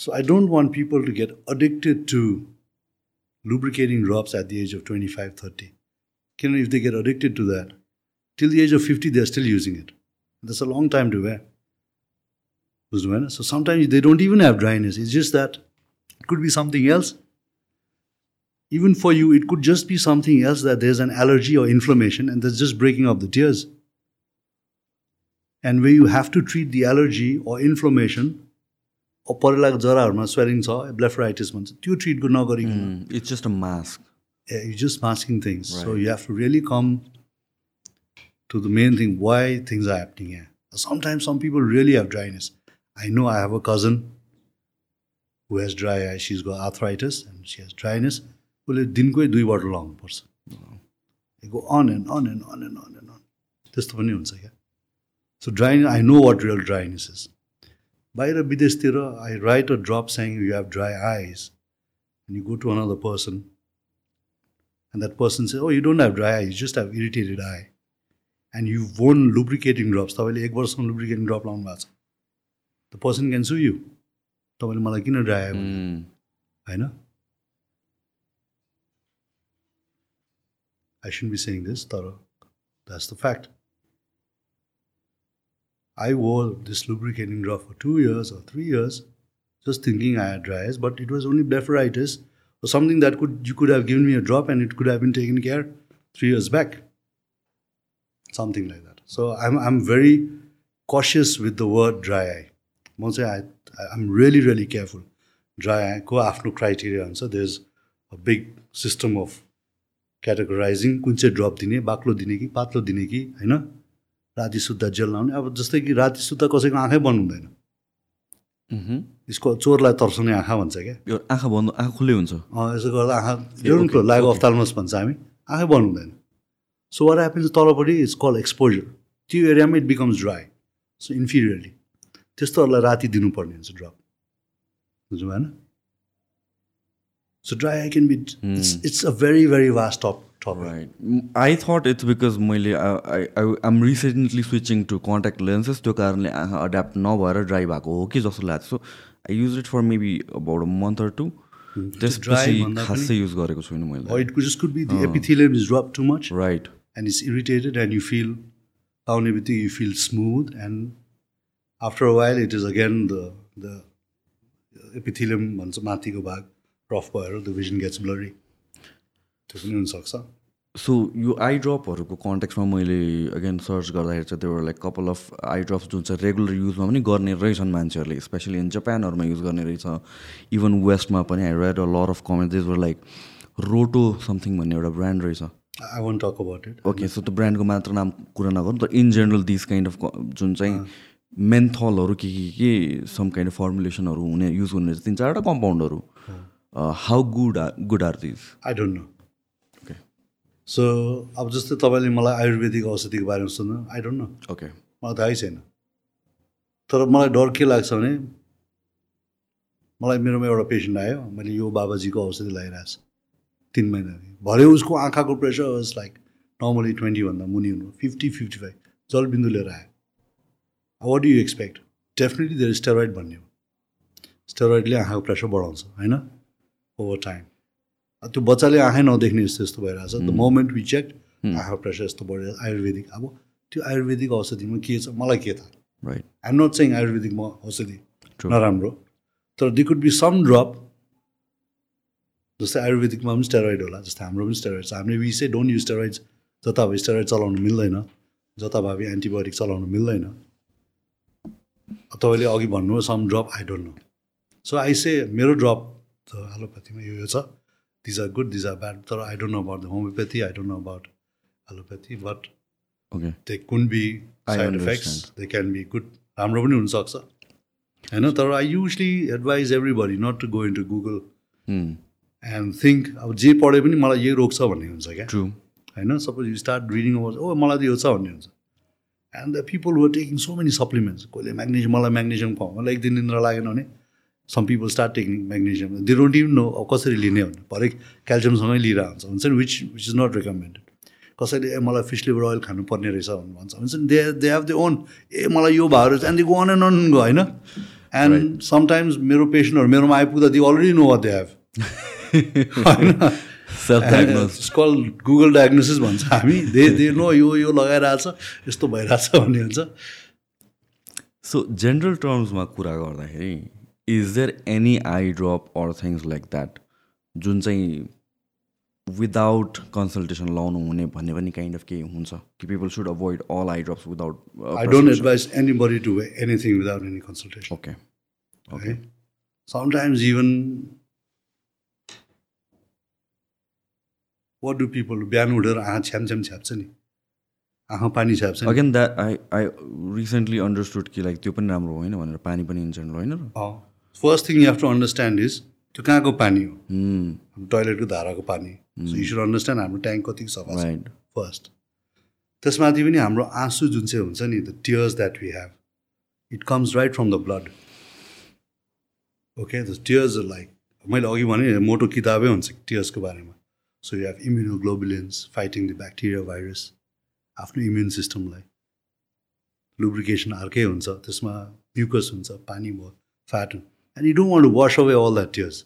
so I don't want people to get addicted to lubricating drops at the age of 25, 30. You know, if they get addicted to that, till the age of 50, they're still using it. That's a long time to wear. So sometimes they don't even have dryness. It's just that it could be something else. Even for you, it could just be something else that there's an allergy or inflammation and that's just breaking up the tears. And where you have to treat the allergy or inflammation परेलाको जराहरूमा स्वेलिङ छ ब्लेफ्राइटिस भन्छ त्यो ट्रिटको नगरिङ just a mask a ask just masking things so you have to really come to the main thing why things are happening sometimes some people really have dryness I know I have a cousin who has dry eye she's got arthritis and she has dryness उसले दिनकै दुई बटो लाउनुपर्छ go on and on and on and on and on त्यस्तो पनि हुन्छ क्या so dryness I know what real dryness is बाहिर विदेशतिर I write a drop saying you have dry eyes and you go to another person and that person says, Oh, you don't have dry eye, you just have irritated eye. And you've worn lubricating drops. तपाईँले एक वर्षसम्म lubricating drop लाउनु भएको छ the person can sue you. तपाईँले मलाई किन ड्राई आयो Mm. होइन I shouldn't be saying this, तर that's the fact. I wore this lubricating drop for two years or three years, just thinking I had dry eyes, but it was only blepharitis or something that could you could have given me a drop and it could have been taken care three years back. Something like that. So I'm I'm very cautious with the word dry eye. म चाहिँ I, I'm really really careful. Dry eye को आफ्नो criteria हुन्छ. There's big system of categorising कुन चाहिँ ड्रप दिने बाक्लो दिने कि पातलो दिने कि होइन राति सुत्दा जेल लाउने अब जस्तै कि राति सुत्दा कसैको आँखै बन्द हुँदैन। यसको चोरलाई तर्साउने आँखा भन्छ क्या। यो आँखा बन्द आँखा खुल्लै हुन्छ। यसो गर्दा आँखा ल्याउनु लाइक अफ्तालमस भन्छ हामी। आँखै बन्द हुँदैन सो वाट ह्यापन्स तलपट्टि इट्स कल एक्सपोजर त्यो एरियामा it becomes dry so inferiorly त्यस्तोहरूलाई राति दिनुपर्ने हुन्छ ड्रप बुझ्नु भएन so dry eye can be it's it's a very very top top right I thought it's because मैले आम recently switching to contact lenses त्यो कारणले आँखा एड्याप्ट नभएर ड्राई भएको हो कि जस्तो लाग्छ। So I use it for maybe about a month or two त्यसपछि खासै युज गरेको छुइनँ मैले। It could just could be the epithelium is dropped too much right and it's irritated and you feel down everything you feel smooth and after a while it is again the the epithelium भन्छ माथिको भाग रफ भएर द भिजन गेट्स ब्लरी त्यो पनि हुनसक्छ सो यो आई ड्रपहरूको कन्ट्याक्समा मैले अगेन सर्च गर्दाखेरि चाहिँ त्यो like couple of I drops जुन चाहिँ रेगुलर युजमा पनि गर्ने रहेछन् मान्छेहरूले स्पेसली इन जापानहरूमा युज गर्ने रहेछ। इभन वेस्टमा पनि I read a lot of comment like Rohto something भन्ने एउटा ब्रान्ड रहेछ। I won't talk about it okay so त्यो ब्रान्डको मात्र नाम कुरा नगरौँ तर in general this kind of जुन चाहिँ मेन्थलहरू के के के सम काइन्ड अफ फर्मुलेसनहरू हुने युज हुने तिन चारवटा कम्पाउन्डहरू how good good are these I don't know okay so अब जस्तै तपाईँले मलाई आयुर्वेदिक औषधिको बारेमा सोध्नु आई डोन्ट नो ओके मलाई थाहै छैन। तर मलाई डर के लाग्छ भने मलाई मेरोमा एउटा पेसेन्ट आयो मैले यो बाबाजीको औषधि लगाइरहेको छु तिन महिना भरे उसको आँखाको प्रेसर वाज लाइक नर्मली ट्वेन्टीभन्दा मुनि हुनु फिफ्टी फिफ्टी फाइभ जलबिन्दु लिएर आयो। What do you expect definitely there steroid भन्ने हो। स्टेरोइडले आँखाको प्रेसर बढाउँछ होइन? ओभर टाइम त्यो बच्चाले आँखै नदेख्ने यस्तो यस्तो भइरहेछ। द मोमेन्ट वी चेक आँखाको प्रेसर यस्तो बढेर आयुर्वेदिक। अब त्यो आयुर्वेदिक औषधिमा के छ? मलाई के थाहा? राइट आइएम नट सेङ आयुर्वेदिकमा औषधि. नराम्रो तर they could be some drop जस्तै आयुर्वेदिकमा पनि स्टेरोइड होला जस्तै हाम्रो पनि स्टेरोइड छ। हामीले we say don't use steroids जताभावी स्टेरोइड चलाउनु मिल्दैन जताभावी एन्टिबायोटिक चलाउनु मिल्दैन। तपाईँले अघि भन्नुभयो some drop I don't know so I say मेरो ड्रप त एलोप्याथीमा यो यो छ these are good these are bad तर I don't know about the homeopathy I don't know about allopathy but they could be side. Effects they can be good राम्रो पनि हुनसक्छ होइन तर I usually advise everybody not to go in to Google and think अब जे पढे पनि मलाई यही रोग छ भन्ने हुन्छ क्या? होइन suppose you start reading oh मलाई त यो छ भन्ने हुन्छ। And the people were taking so many supplements कसले म्याग्नेसियम मलाई म्याग्नेसियम खुवाऊ मलाई एक दिन निन्द्रा लागेन भने some people start taking magnesium they don't even know अब कसरी लिने भने भरे क्याल्सियमसँगै लिएर हुन्छ। हुन्छ नि? Which which is not recommended कसैले ए मलाई फिस लिभर ओइल खानुपर्ने रहेछ भन्नु भन्छ। हुन्छ नि? They they have their own uh मलाई यो भयो रहेछ and they go on and on गयो होइन? एन्ड समटाइम्स मेरो पेसेन्टहरू मेरोमा आइपुग्दा they already know what they have होइन? कल गुगल डायग्नोसिस भन्छ। हामी दे दे नो यो यो लगाइरहेछ यस्तो भइरहेछ भन्ने हुन्छ। सो जेनरल टर्म्समा कुरा गर्दाखेरि is there any eye drop or things like that जुन चाहिँ विदाउट कन्सल्टेसन लाउनु हुने भन्ने पनि काइन्ड अफ केही हुन्छ। कि people should avoid all eye drops without I don't advise anybody to anything without any consultation okay okay sometimes even what do people बिहान उठेर आँखा छ्याम छ्याम छ्याप्छ नि। आँखा पानी छ्याप्छ again that I I recently understood कि लाइक त्यो पनि राम्रो होइन भनेर पानी पनि इन जेनरल होइन र? First thing you have to understand is त्यो कहाँको पानी हो? Hmm, टोइलेटको धाराको पानी। सो यु सुड अन्डरस्ट्यान्ड हाम्रो ट्याङ्क कति सफा छ फर्स्ट त्यसमाथि पनि हाम्रो आँसु जुन चाहिँ हुन्छ नि the tears that we have it comes right from the blood okay the tears like मैले अघि भने मोटो किताबै हुन्छ टियर्सको बारेमा। So you have immunoglobulins fighting the bacteria virus आफ्नो इम्युन सिस्टमलाई लुब्रिकेसन अर्कै हुन्छ त्यसमा म्युकस हुन्छ पानी भयो fat And you don't want to wash away all that tears.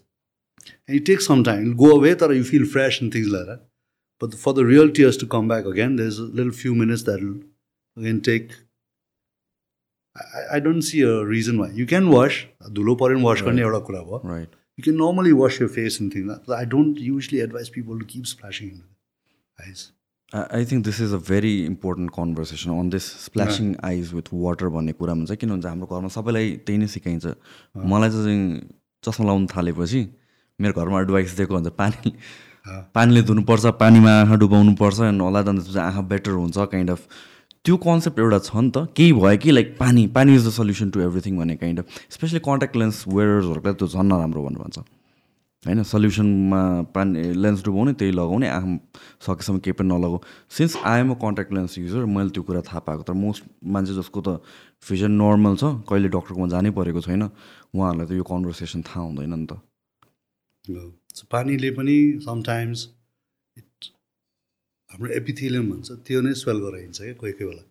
And it takes some time. It'll go away, or you feel fresh and things like that. But for the real tears to come back again, there's a little few minutes that'll again take. I, I don't see a reason why. You can wash. Dulo wash. Right. You can normally wash your face and things. like that. I don't usually advise people to keep splashing in the eyes. I think this is a very important conversation on this splashing eyes with water भन्ने कुरामा चाहिँ किन हुन्छ। हाम्रो घरमा सबैलाई त्यही नै सिकाइन्छ। मलाई चाहिँ चस्मा लाउनु थालेपछि मेरो घरमा एडभाइस दिएको हुन्छ पानी पानीले धुनुपर्छ पानीमा आँखा डुबाउनुपर्छ अनि होला अन्त आँखा बेटर हुन्छ काइन्ड अफ त्यो कन्सेप्ट एउटा छ नि त। केही भयो कि लाइक पानी पानी is the solution to everything भन्ने kind of specially contact lens वेयर्सहरूलाई त्यो झन् नराम्रो भन्नु भन्छ होइन सल्युसनमा पानी लेन्स डुबाउने त्यही लगाउने आँखा सकेसम्म केही पनि नलगाऊ। Since I'm a contact lens user मैले त्यो कुरा थाहा पाएको तर मोस्ट मान्छे जसको त भिजन नर्मल छ कहिले डक्टरकोमा जानै परेको छैन उहाँहरूलाई त यो कन्भर्सेसन थाहा हुँदैन नि त। पानीले पनि समटाइम्स इट हाम्रो एपिथिलियम भन्छ त्यो नै स्वेल गराइन्छ क्या कोही कोही बेला।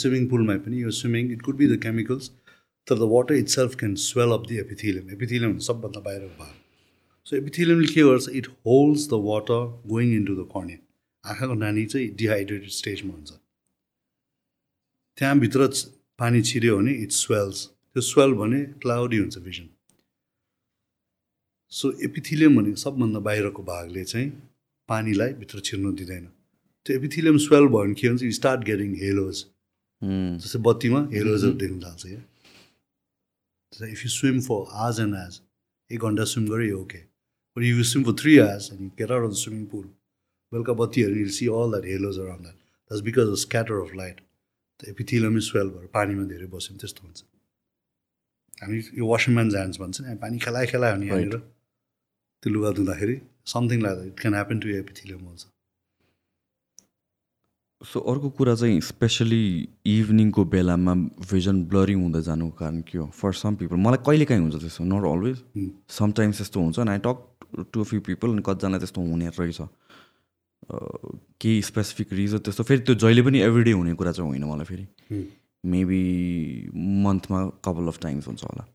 स्विमिङ पुलमा पनि यो swimming it could be the chemicals तर the water itself can swell of the epithelium epithelium सबभन्दा बाहिरको भाग सो एपिथिलियमले के गर्छ it holds the water going into the cornea आँखाको नानी चाहिँ डिहाइड्रेटेड स्टेजमा हुन्छ त्यहाँभित्र पानी छिर्यो भने इट स्वेल्स त्यो स्वेल भने क्लाउडी हुन्छ भिजन सो एपिथिलियम भनेको सबभन्दा बाहिरको भागले चाहिँ पानीलाई भित्र छिर्नु दिँदैन त्यो एपिथिलियम स्वेल भयो भने के हुन्छ यु स्टार्ट गेटिङ हेलोज जस्तै बत्तीमा हेलोजहरू देख्न थाल्छ क्या if you swim for hours and hours एक घन्टा स्विम गऱ्यो okay but you swim for three hours and you get out of the swimming pool बेलुका बत्तीहरू you see all that halos around that that's because of scatter of light the epithelium swell भएर पानीमा धेरै बस्यो भने त्यस्तो हुन्छ हामी यो वासिङ म्यान जान्स भन्छ नि हामी पानी खेलायो खेलायो भने यहाँनिर त्यो लुगा धुँदाखेरि something like it can happen to epithelium also so अर्को कुरा चाहिँ स्पेसली इभिनिङको बेलामा भिजन ब्लरी हुँदै जानुको कारण के हो फर सम पिपल मलाई कहिले काहीँ हुन्छ त्यस्तो नट अलवेज. समटाइम्स त्यस्तो हुन्छ अनि I talk to few people अनि कतिजना त्यस्तो हुने रहेछ। केही स्पेसिफिक रिजन त्यस्तो। फेरि त्यो जहिले पनि एभ्रिडे हुने कुरा चाहिँ होइन मलाई फेरि. मेबी मन्थमा कपाल अफ टाइम्स हुन्छ होला।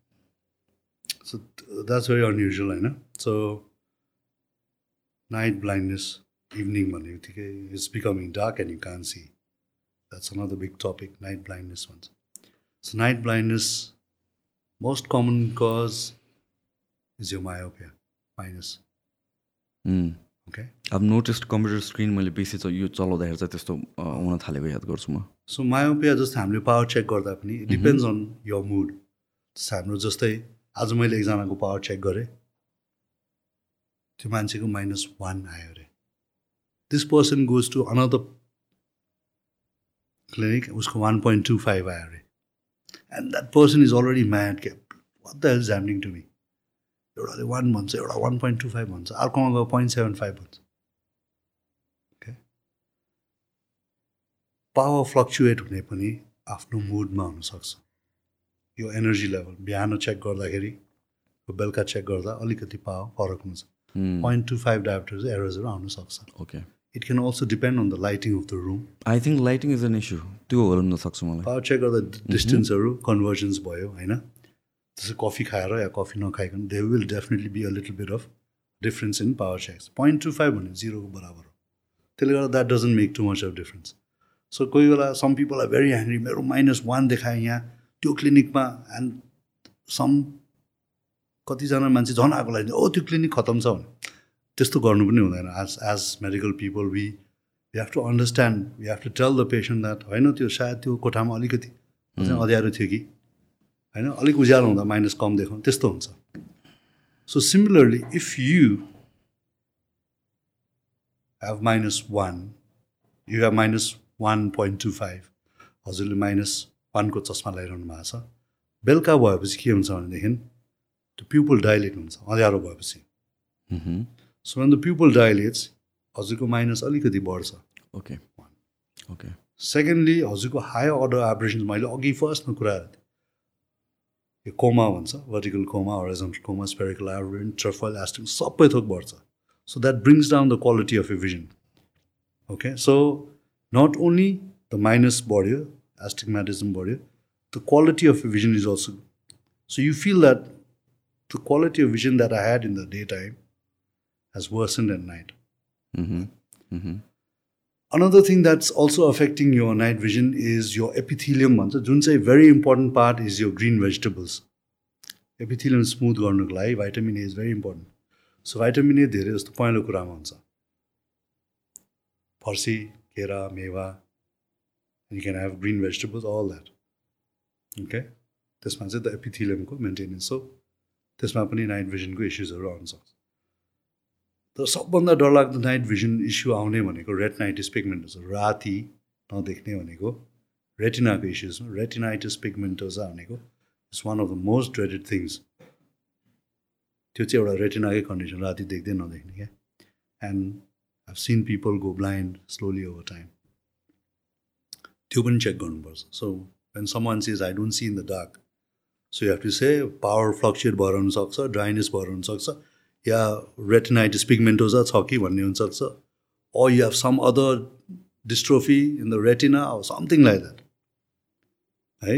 Th- that's very unusual, होइन? सो नाइट ब्लाइन्डनेस इभिनिङ भन्ने बित्तिकै it's becoming dark and you can see that's another big topic night blindness भन्छ। So night blindness most common cause is यो मायोपिया माइनस ओके अब नोटिस कम्प्युटर स्क्रिन मैले बेसी चाहिँ यो चलाउँदाखेरि चाहिँ त्यस्तो हुन थालेको याद गर्छु म। सो मायोपिया जस्तो हामीले पावर चेक गर्दा पनि डिपेन्ड्स अन यर मुड हाम्रो जस्तै आज मैले एकजनाको पावर चेक गरेँ। त्यो मान्छेको माइनस वान आयो अरे। This person goes to another clinic उसको वान पोइन्ट टू फाइभ आयो अरे। And that person is already mad क्या? What the is happening to me एउटाले वान भन्छ एउटा वान पोइन्ट टू फाइभ भन्छ अर्कोमा गयो पोइन्ट सेभेन फाइभ भन्छ। ओके पावर फ्लक्चुएट हुने पनि आफ्नो मुडमा हुनसक्छ। यो एनर्जी लेभल बिहान चेक गर्दाखेरि बेलुका चेक गर्दा अलिकति पावर फरक हुन्छ। पोइन्ट टू फाइभ डायबिटिज एरोजहरू आउन सक्छ okay it can also depend on the lighting of the room I think lighting is an issue त्यो हुन सक्छ मलाई। पावर चेक गर्दा डिस्टेन्सहरू कन्भर्जन्स भयो होइन? जस्तै कफी खाएर या coffee नखाइकन they will definitely be a little bit of difference in power checks point two five भने जिरोको बराबर हो त्यसले गर्दा that doesn't make too much of difference so कोही बेला some people are very angry मेरो माइनस वान देखाएँ यहाँ त्यो क्लिनिकमा एन्ड सम कतिजना मान्छे झन् आएको लागि ओ त्यो क्लिनिक खतम छ भने त्यस्तो गर्नु पनि हुँदैन as as medical people we we have to understand we have to tell the patient that होइन त्यो सायद त्यो कोठामा अलिकति अँध्यारो थियो कि होइन? अलिक उज्यालो हुँदा माइनस कम देखाउँ त्यस्तो हुन्छ। So similarly if you have minus one you have minus one point two five हजुरले माइनस वानको चस्मा लगाइरहनु भएको छ। बेलुका भएपछि के हुन्छ भनेदेखि त्यो प्युपल डाइलेट हुन्छ अँध्यारो भएपछि. सो द प्युपल डाइलेट्स हजुरको माइनस अलिकति बढ्छ। ओके ओके सेकेन्डली हजुरको हायर अर्डर एब्रेसन मैले अघि फर्स्टमा कुरा यो कोमा भन्छ vertical coma horizontal coma spherical aberration trefoil एस्टिङ सबै थोक बढ्छ। So that brings down the quality of a vision okay so not only the minus बढ्यो एस्टिगमेटिजम बढ्यो the quality of a vision is also so you feel that the quality of vision that I had in the day time has version at night Mhm. Mhm. Another thing that's also affecting your night vision is your epithelium भन्छ जुन चाहिँ very important part is your green vegetables. Epithelium smooth गर्नुको लागि vitamin A is very important. So vitamin A धेरै जस्तो पहेँलो कुरामा हुन्छ फर्सी केरा मेवा you can have green vegetables all that okay त्यसमा चाहिँ द एपिथिलियमको मेन्टेनेन्स हो त्यसमा पनि नाइट भिजनको इस्युजहरू आउन सक्छ तर सबभन्दा डरलाग्दो नाइट भिजन इस्यु आउने भनेको रेटनाइटिस पिगमेन्टोजा राति नदेख्ने भनेको रेटिनाको इस्युजमा रेटिनाइटिस पिगमेन्टोजा भनेको it's one of the most dreaded things. त्यो चाहिँ एउटा रेटिनाकै कन्डिसन राति देख्दै नदेख्ने क्या। And I've seen people go blind slowly over time. त्यो पनि चेक गर्नुपर्छ। So when someone says I don't see in the dark. So you have to say power fluctuate भएर हुनसक्छ ड्राइनेस भएर हुनसक्छ। या रेटिनाइटिस पिगमेन्टोजा छ कि भन्ने हुनसक्छ? Or you have some other dystrophy in the retina or something like that. है?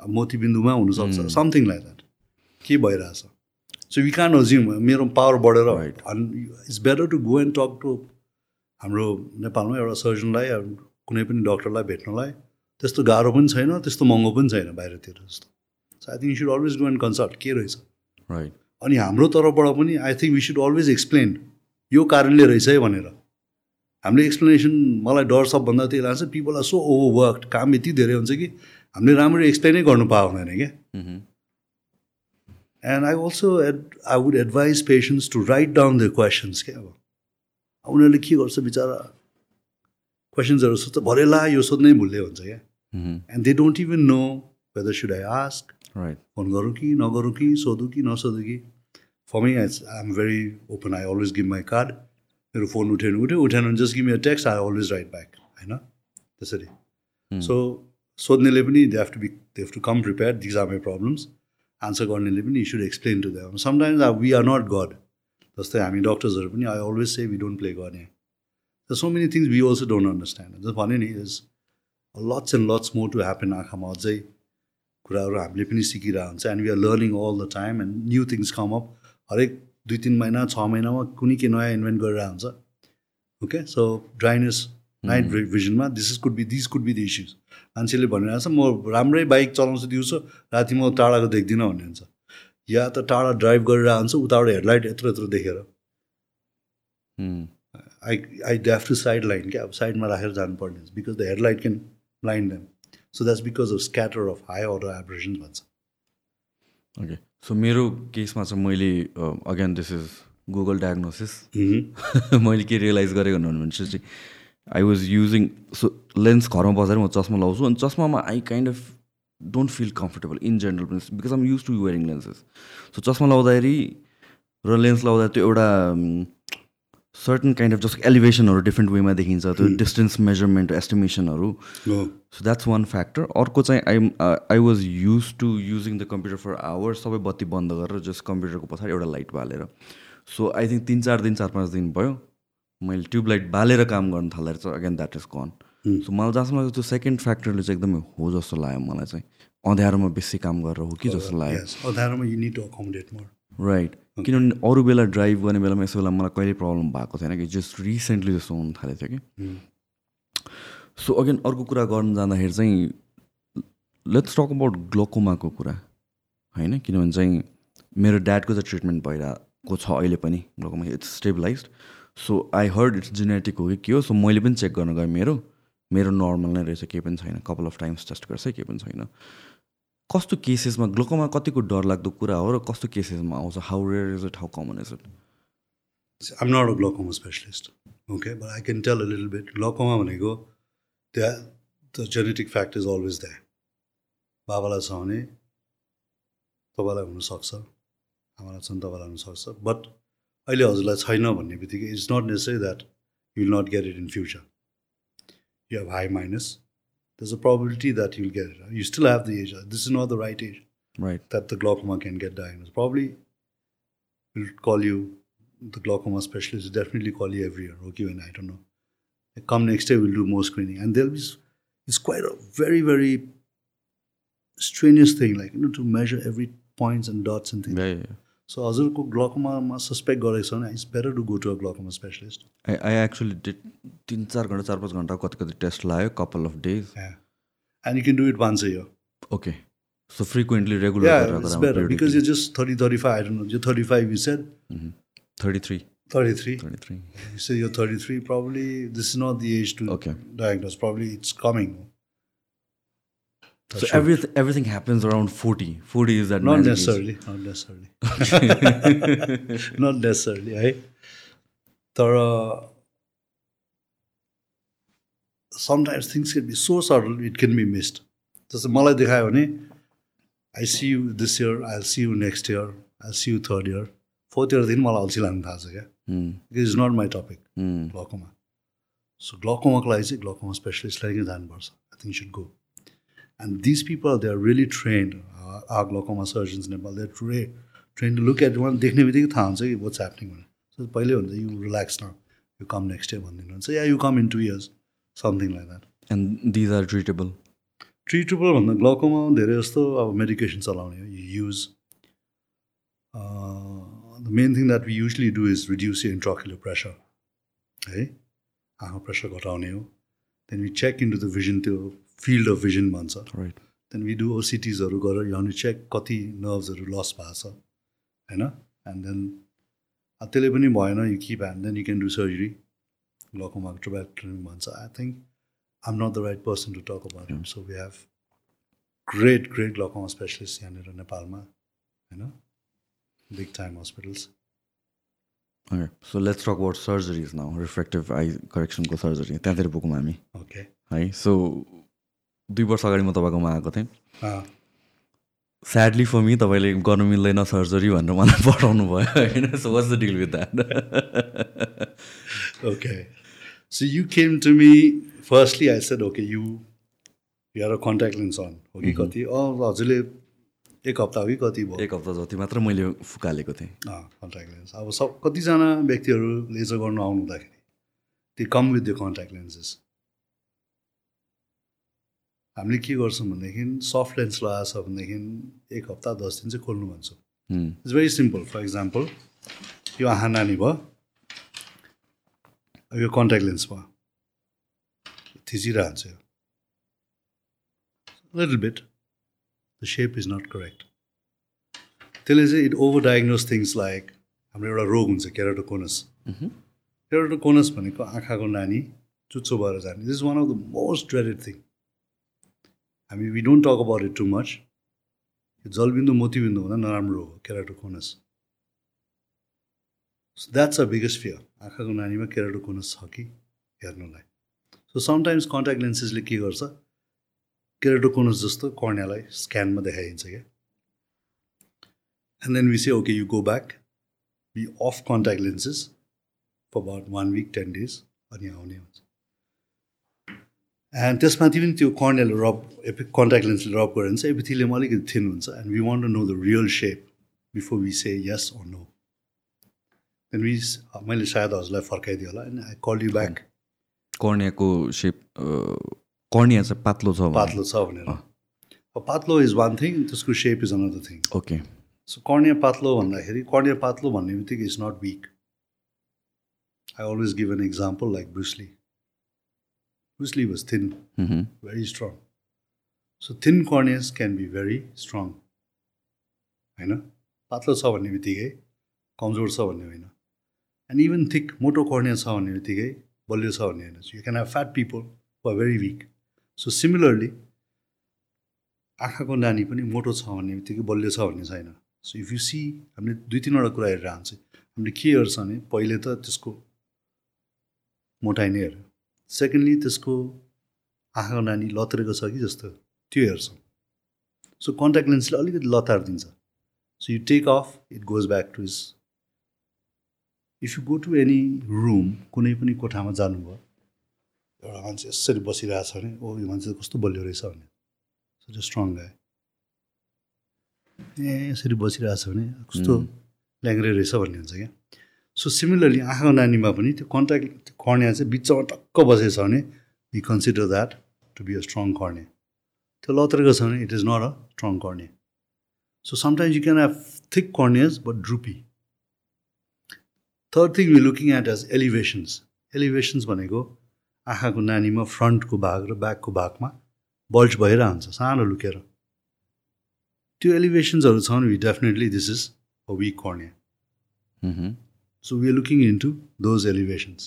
मोतीबिन्दुमा हुनसक्छ। समथिङ लाइक द्याट के भइरहेछ? सो वी कान अज्युम मेरो पावर बढेर. It's better to go and talk to हाम्रो नेपालमा एउटा सर्जनलाई या कुनै पनि डक्टरलाई भेट्नलाई। त्यस्तो गाह्रो पनि छैन त्यस्तो महँगो पनि छैन बाहिरतिर जस्तो। So I think you should always go and consult के रहेछ? राइट अनि हाम्रो तर्फबाट पनि I think we should always explain यो कारणले रहेछ है भनेर। हामीले एक्सप्लेनेसन मलाई डर सबभन्दा त्यही लाग्छ पिपल आर सो ओभरवर्क काम यति धेरै हुन्छ कि हामीले राम्ररी एक्सप्लेनै गर्नु पाएको हुँदैन क्या. And I also add I would advise patients to write down the questions क्या अब। उनीहरूले के गर्छ बिचरा? क्वेसन्सहरू सोध्छ भरे ला यो सोध्नै भुल्दै हुन्छ क्या. And they don't even know whether should I ask phone गरौँ कि नगरौँ कि सोधौँ कि नसोधौँ कि। For me I am very open I always give my card मेरो फोन उठ्यो भने उठ्यो उठेन भने just give me text I always write back होइन त्यसरी. सो सोध्नेले पनि they have to be they have to come prepare these are my problems answer गर्नेले पनि you should explain to them sometimes we are not god जस्तै हामी डक्टर्सहरू पनि I always say we don't play god यहाँ so many things we also don't understand just भन्यो नि is lots and lots more to happen आँखामा अझै कुराहरू हामीले पनि सिकिरहेको हुन्छ and we are learning all the time and new things come up हरेक दुई तिन महिना छ महिनामा कुनै के नयाँ इन्भेन्ट गरिरहेको हुन्छ। Okay so dryness night भिजनमा this is could be this could be the issues मान्छेले भनिरहेको छ म राम्रै बाइक चलाउँछु दिउँसो राति म टाढाको देख्दिनँ भन्ने हुन्छ। या त टाढा ड्राइभ गरिरहेको हुन्छ उताबाट हेडलाइट यत्रो यत्रो देखेर. I I have to side line क्या अब साइडमा राखेर जानुपर्ने हुन्छ। Because the headlight can blind them so that's because of scatter of high order aberration भन्छ। ओके सो मेरो केसमा चाहिँ मैले again this is Google diagnosis मैले के रियलाइज गरेको भने चाहिँ I was using so lens घरमा बसेर म चस्मा लाउँछु अनि चस्मामा I kind of don't feel comfortable in general पनि because I'm used to wearing lenses so चस्मा लाउँदाखेरि र लेन्स लाउँदा त्यो एउटा सर्टन काइन्ड अफ जस्तो एलिभेसनहरू डिफ्रेन्ट वेमा देखिन्छ त्यो डिस्टेन्स मेजरमेन्ट एस्टिमेसनहरू सो द्याट्स वान फ्याक्टर अर्को चाहिँ I I was used to using the computer for hours सबै बत्ती बन्द गरेर जस्ट कम्प्युटरको पछाडि एउटा लाइट बालेर। सो आई थिङ्क तिन चार दिन चार पाँच दिन भयो मैले ट्युबलाइट बालेर काम गर्न थाल्दा चाहिँ again that is gone so मलाई जहाँसम्म लाग्छ त्यो सेकेन्ड फ्याक्टरले चाहिँ एकदमै हो जस्तो लाग्यो मलाई चाहिँ। अँध्यारोमा बेसी काम गरेर हो कि जस्तो लाग्यो। राइट किनभने अरू बेला ड्राइभ गर्ने बेलामा यसो बेला मलाई कहिले प्रब्लम भएको थिएन कि जस्ट रिसेन्टली जस्तो हुन थालेको थियो कि। सो अगेन अर्को कुरा गर्न जाँदाखेरि चाहिँ लेट्स टक अबाउट ग्लोकोमाको कुरा होइन? किनभने चाहिँ मेरो ड्याडको चाहिँ ट्रिटमेन्ट भइरहेको छ अहिले पनि glaucoma it's stabilize so I heard it's genetic हो कि के हो सो मैले पनि चेक गर्न गएँ मेरो मेरो नर्मल नै रहेछ केही पनि छैन। कपाल अफ टाइम्स टेस्ट गर्छ केही पनि छैन। कस्तो केसेसमा ग्लोकोमा कतिको डरलाग्दो कुरा हो र कस्तो केसेसमा आउँछ? How rare is it how common is it I'm not a glaucoma specialist, okay, but I can tell a little bit. Glaucoma भनेको the the genetic fact is always there. बाबालाई छ भने तपाईँलाई हुनसक्छ। आमालाई छ भने तपाईँलाई हुनसक्छ। बट अहिले हजुरलाई छैन भन्ने बित्तिकै it's not necessary that you will not get it in future you have high minus there's a probability that you'll get it. You still have the age. This is not the right age. Right. That the glaucoma can get diagnosed. Probably we'll call you, the glaucoma specialist will definitely call you every year, okay, and I don't know. Come next year, we'll do more screening. And there'll be, it's quite a very, very strenuous thing, like, you know, to measure every points and dots and things. Yeah, yeah, yeah. So, हजुरको ग्लोकोमा सस्पेक्ट गरेको छ भने it's better to go to a glaucoma specialist I I actually did तिन चार घन्टा चार पाँच घन्टा कति कति टेस्ट लगायो couple of days and you can do it once year okay so frequently regular it's better because you're just 30, 35, I don't know, you're 35, you said, thirty three 33. Thirty three You say you're 33, probably this is not the age to Okay. diagnose. Probably it's coming. So everything everything happens around 40. 40 is that Not magic age. necessarily. Not necessarily. not necessarily. Right? तर sometimes things can be so subtle it can be missed जस्तै मलाई देखायो भने I see you this year I see you next year I see you third year fourth इयरदेखि मलाई अल्छी लाग्नु थाहा छ क्या is not my topic glaucoma so ग्लकोमाको लागि चाहिँ ग्लकोमा स्पेसलिस्टलाई नै जानुपर्छ I think should go and this people they are really trained are glaucoma surgeons Nepal they tray train to look at one देख्ने बित्तिकै थाहा हुन्छ कि वाट्स ह्यापनिङ भनेर सो पहिल्यै हुन्छ यु रिल्याक्स न यु कम नेक्स्ट इयर भनिदिनुहुन्छ या you come in two years something like that and these are treatable? Treatable भन्दा ग्लकोमा धेरै जस्तो अब मेडिकेसन चलाउने हो। You use the main thing that we usually do is reduce intraocular pressure है आँखा प्रेसर घटाउने हो then we check into the vision त्यो फिल्ड अफ भिजन भन्छ। Right. देन वी डु ओसिटिजहरू गरेर यु चेक कति नर्भ्सहरू लस भएको छ होइन? एन्ड देन त्यसले पनि भएन you keep and then you can do surgery ग्लकोमाको ट्रोब्याक्ट्रिन भन्छ I think I'm not the right person to talk about it so we have great great glaucoma specialist यहाँनिर नेपालमा होइन? Big time hospitals okay so let's talk about surgeries now refractive eye correction को सर्जरी त्यहाँतिर पुगौँ हामी। ओके है सो दुई वर्ष अगाडि म तपाईँकोमा आएको थिएँ। स्याडली फर मी तपाईँले गर्नु मिल्दैन सर्जरी भनेर मलाई पठाउनु भयो होइन? So what's the deal with that. So you came to me. Firstly, I said, okay, you you are a contact lens on. हो कि कति? अँ हजुरले एक हप्ता हो कि कति भयो? एक हप्ता जति मात्र मैले फुकालेको थिएँ। कन्ट्याक्ट लेन्स अब सब कतिजना व्यक्तिहरू लेजर गर्नु आउनु हुँदाखेरि त्यो come with the contact lenses हामीले के गर्छौँ भनेदेखि सफ्ट लेन्स लगाएको छ भनेदेखि एक हप्ता दस दिन चाहिँ खोल्नु भन्छौँ। It's very simple for example यो आँखा नानी भयो यो कन्ट्याक्ट लेन्स भयो। थिचिरहन्छ यो। Little bit the shape is not correct त्यसले चाहिँ it over diagnose things like हाम्रो एउटा रोग हुन्छ केराटोकोनस मह्म, केराटोकोनस भनेको आँखाको नानी चुच्चो भएर जाने। This is one of the most dreaded thing हामी we don't talk about it too much जलबिन्दु मोतीबिन्दु हुँदा नराम्रो हो keratoconus so that's a biggest fear आँखाको नानीमा केराटोकोनस छ कि हेर्नुलाई सो समटाइम्स कन्ट्याक्ट लेन्सेसले के गर्छ केराटोकोनस जस्तो कर्नियालाई स्क्यानमा देखाइदिन्छ क्या and then we say okay you go back be off contact lenses for about one week ten days अनि आउने हुन्छ एन्ड त्यसमाथि पनि त्यो कर्नियल रब एपि कन्ट्याक्ट लेन्सले रब गऱ्यो भने चाहिँ एपिथिलियम अलिकति थिन हुन्छ। And we want to know the real shape before we say yes or no then we मैले सायद हजुरलाई फर्काइदियो होला। And I call you back कर्नियाको shape cornea चाहिँ पातलो छ पातलो छ भनेर। पातलो इज वान थिङ त्यसको shape is another thing okay so cornea पातलो भन्दाखेरि कर्निया पातलो भन्ने बित्तिकै is not weak I always give an example like Bruce Lee Bruce Lee was thin hmm, very strong. So thin corneas can be very strong. होइन पातलो छ भन्ने बित्तिकै कमजोर छ भन्ने होइन एन्ड इभन थिक मोटो कर्निया छ भन्ने बित्तिकै बलियो छ भन्ने होइन you can have fat people are very weak so similarly आँखाको नानी पनि मोटो छ भन्ने बित्तिकै बलियो छ भन्ने छैन सो इफ यु सी हामीले दुई तिनवटा कुरा हेरेर हान्छ हामीले के हेर्छ भने पहिले त त्यसको मोटाइ नै हेऱ्यो सेकेन्डली त्यसको आँखाको नानी लतरेको छ कि जस्तो त्यो हेर्छौँ। सो कन्ट्याक्ट लेन्सले अलिकति लतार दिन्छ so you take off it goes back to is if you go to any room कुनै पनि कोठामा जानुभयो एउटा मान्छे यसरी बसिरहेको छ भने ओ यो मान्छे कस्तो बलियो रहेछ भने सो स्ट्रङ गाय ए यसरी बसिरहेको छ भने कस्तो. ल्याङ्ग्रे रहेछ भन्ने हुन्छ क्या। सो सिमिलरली आँखाको नानीमा पनि त्यो कन्ट्याक्ट कर्निया चाहिँ बिचमा टक्क बसेको छ भने we consider that to be a strong cornea त्यो लत्रेको छ भने it is not a strong cornea so sometimes you can have thick corneas but droopy third thing you looking at is elevations elevations भनेको आँखाको नानीमा फ्रन्टको भाग र ब्याकको भागमा बल्ट भइरहन्छ सानो लुकेर। त्यो एलिभेसन्सहरू छ भने definitely this is a weak hmm, so we are looking in to those elevations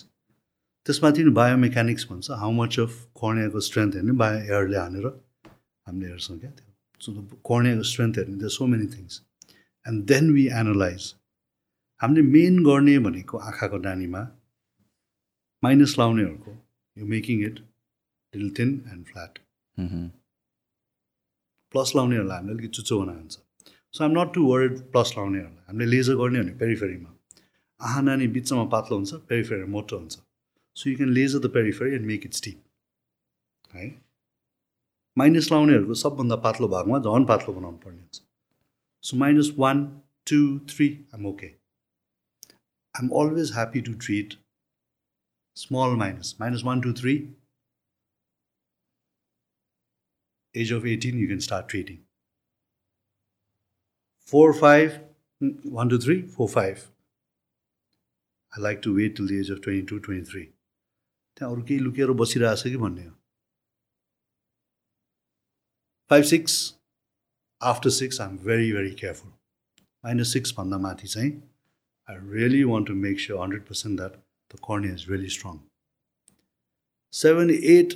त्यसमाथि नि बायोमेकानिक्स भन्छ हाउ मच अफ कर्नियाको स्ट्रेन्थ हेर्ने बायो एयरले हानेर हामीले हेर्छौँ क्या त्यो। सो कर्नियाको स्ट्रेन्थ हेर्ने the so many things and then we analyse हामीले मेन गर्ने भनेको आँखाको नानीमा minus लाउनेहरूको you making it little thin and flat. Plus लाउनेहरूलाई हामीले अलिकति चुच्चो बनाएको हुन्छ। So I'm not to word plus लाउनेहरूलाई। हामीले लेजर गर्ने भने पेरिफेरीमा आहा नानी बिचमा पातलो हुन्छ पेरिफेरी मोटो हुन्छ so you can laser the periphery and make it steep है माइनस लाउनेहरूको सबभन्दा पातलो भागमा झन् पातलो बनाउनु पर्ने हुन्छ so minus one two three I'm okay I'm always happy to treat small minus minus one two three age of 18 you can start treating. 4 5 mm, 1 2 3 4 5 i like to wait till the age of 22 23 त्यहाँ अरू केही लुकेर बसिरहेछ कि भन्ने हो five six after six I am very very careful minus सिक्सभन्दा माथि चाहिँ I really want to make sure hundred percent that the cornea is really strong seven eight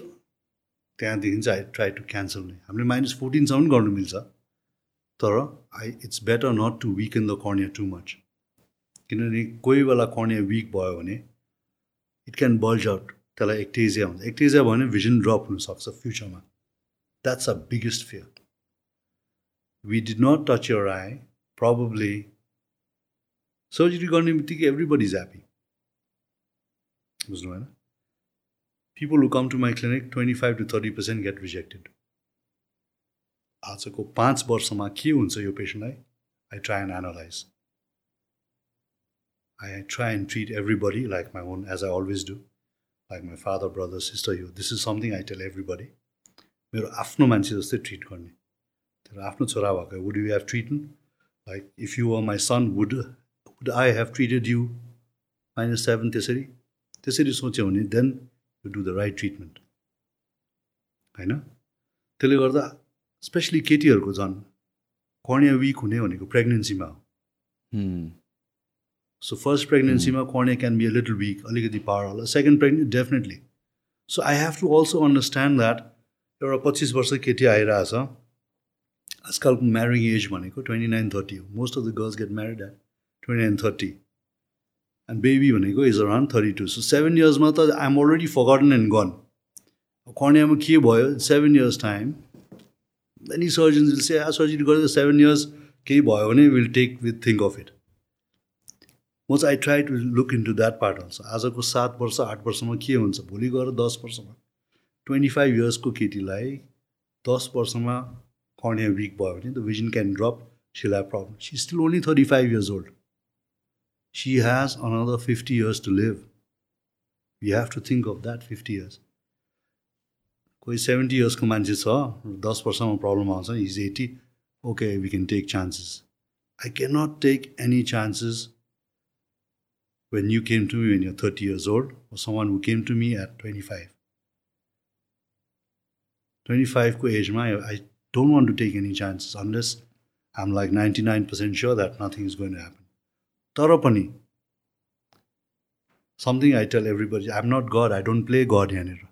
त्यहाँदेखि चाहिँ आई ट्राई टु क्यान्सल नै हामीले माइनस फोर्टिनसम्म गर्नु मिल्छ तर I it's better not to weak in the cornea too much किनभने कोही बेला कर्निया विक भयो भने इट क्यान बल्ज आउट त्यसलाई एक्टेजिया हुन्छ। एक्टेजिया भयो भने भिजन ड्रप हुनसक्छ फ्युचरमा that's a biggest fear we did not touch your I probably surgery गर्ने बित्तिकै एभ्रिबडी इज ह्याप्पी बुझ्नु भएन people who come to my clinic 25 to 30 percent get rejected आजको पाँच वर्षमा के हुन्छ यो पेसेन्टलाई I try and analyse I try and treat everybody like my own as I always do like my father brother sister यो this is something I tell everybody मेरो आफ्नो मान्छे जस्तै ट्रिट गर्ने तेरो आफ्नो छोरा भएको would you have treat like if you are my son would would I have treated you minus seven त्यसरी त्यसरी सोच्यो भने then you do the right treatment होइन त्यसले गर्दा स्पेसली केटीहरूको झन् कर्निया विक हुने भनेको प्रेग्नेन्सीमा हो. So first प्रेग्नेन्सीमा cornea can be a little weak अलिकति पावर होला। Second pregnant definitely so I have to also understand that एउटा पच्चिस वर्ष केटी आइरहेछ। आजकलको म्यारिङ एज भनेको ट्वेन्टी नाइन थर्टी हो। Most of the girls get married at twenty nine thirty and baby भनेको is around thirty two so seven इयर्समा त I'm already forgotten and gone कर्नियामा के भयो? Seven years time many surgeons will say ah surgery गरेर सेभेन इयर्स केही भयो भने will take with think of it चाहिँ I try to look into that part also आजको सात वर्ष आठ वर्षमा के हुन्छ? भोलि गएर दस वर्षमा। ट्वेन्टी फाइभ इयर्सको केटीलाई दस वर्षमा कर्निया विक भयो भने the vision can drop still problem she still only thirty five years old she has another fifty years to live you have to think of that fifty years कोही सेभेन्टी इयर्सको मान्छे छ दस वर्षमा प्रब्लम आउँछ is eighty okay we can take chances I can not take any chances when you came to me when you're 30 years old, or someone who came to me at 25. 25 ko age ma, I don't want to take any chances unless I'm like 99% sure that nothing is going to happen. तर पनि something I tell everybody, I'm not God, I don't play God यहाँनिर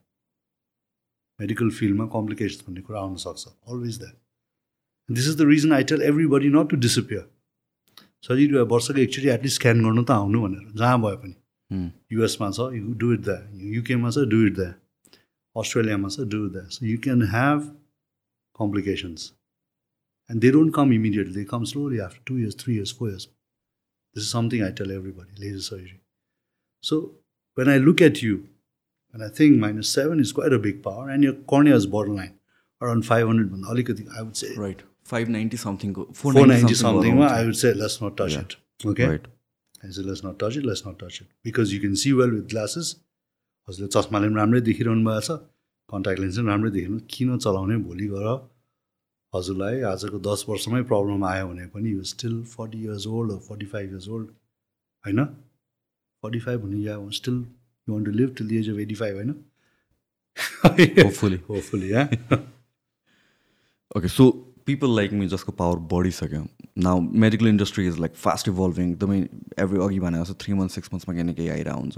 मेडिकल फिल्डमा कम्प्लिकेसन्स भन्ने कुरा आउन सक्छ always that this is the reason I tell everybody not to disappear सजिलो वर्षको एकचोटि एटलिस्ट स्क्यान गर्नु त आउनु भनेर। जहाँ भए पनि। Hmm. युएसमा छ यु डु इट द युकेमा छ डु इट द अस्ट्रेलियामा छ do it the so you can have complications and they don't come immediately they come slowly after two years three years four years this is something I tell everybody laser surgery so when I look at you and I think minus seven is quite a big power and your cornea is borderline around five हन्ड्रेडभन्दा अलिकति I would say Right. 590 something. go- four ninety 490 something. समथिङमा I. Would say let's not touch. It okay. I said, let's not touch it, let's not touch it. Because you can see well with glasses. हजुरले चस्माले पनि राम्रै देखिरहनु भएको छ कन्ट्याक्ट लेन्स पनि राम्रै देखिरहनु किन चलाउने भोलि गएर हजुरलाई आजको दस वर्षमै प्रब्लम आयो भने पनि you still forty years old forty five years old होइन फोर्टी फाइभ भने yeah still you want to live till the age of eighty five होइन Hopefully. Hopefully yeah Okay, people like me जसको power बढिसक्यो। Now medical industry is like fast evolving एकदमै एभ्री अघि भने जस्तो थ्री मन्थ सिक्स मन्थ्समा केही न केही आइरहेको हुन्छ।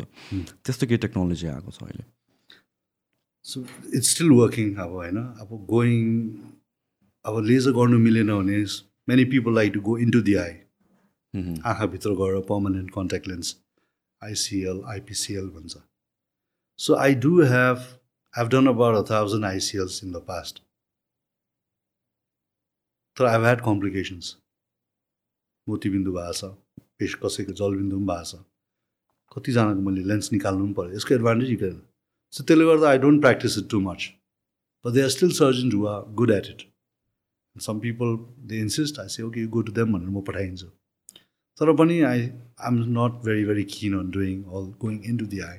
त्यस्तो केही टेक्नोलोजी आएको छ अहिले। सो इट्स स्टिल वर्किङ अब होइन? अब गोइङ अब लेजर गर्नु मिलेन भने many people like to go in to the eye. आँखाभित्र गएर permanent contact lens ICL IPCL भन्छ। So I do have, I've done about a thousand ICLs in the past. तर I've had complications. मोतीबिन्दु भएको छ पेस कसैको जलबिन्दु पनि भएको छ। कतिजनाको मैले लेन्स निकाल्नु पनि पऱ्यो यसको एडभान्टेज यी सो त्यसले गर्दा I don't practise it too much but they are still surgeon who are good at it some people they insist I say okay go to them भनेर म पठाइदिन्छु। तर पनि I I am not very very keen on doing all going into the eye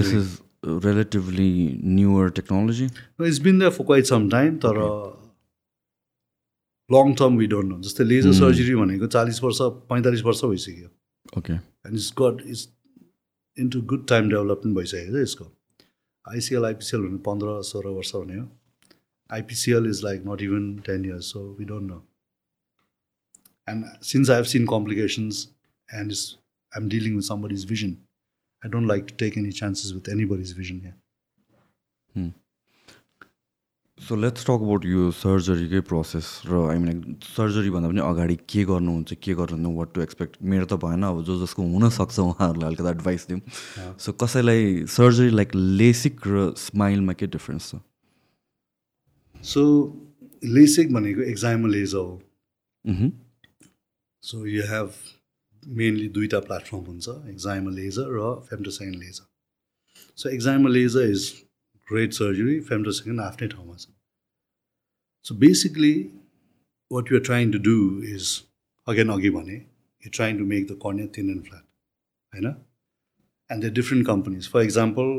this is relatively newer technology? No, it's been there for quite some time. तर long term we don't know जस्तै लेजर सर्जरी भनेको चालिस वर्ष पैँतालिस वर्ष भइसक्यो। Okay and it's got it's into good time development भइसकेको छ यसको। आइसिएल आइपिसिएल भने पन्ध्र सोह्र वर्ष भने हो IPCL is like not even ten years so we don't know and since I have seen complications and is I am dealing with somebody's vision I don't like to take any chances with anybody's vision यहाँ सो लेट्स टक अबाउट यो सर्जरीकै प्रोसेस र आई मिन सर्जरीभन्दा पनि अगाडि के गर्नुहुन्छ के गर्नु वाट टु एक्सपेक्ट मेरो त भएन अब जो जसको हुनसक्छ उहाँहरूलाई अलिकति एडभाइस दिउँ। सो कसैलाई सर्जरी लाइक लेसिक र स्माइलमा के डिफ्रेन्स छ? सो लेसिक भनेको एक्जाइमल लेजर हो। सो यु हेभ मेनली दुईवटा प्लेटफर्म हुन्छ एक्जाइमल लेजर र femtosecond laser so excimer laser is great surgery femtosecond आफ्नै ठाउँमा छ so basically what you're trying to do is again अघि भने you trying to make the cornea thin and flat होइन and the different companies for example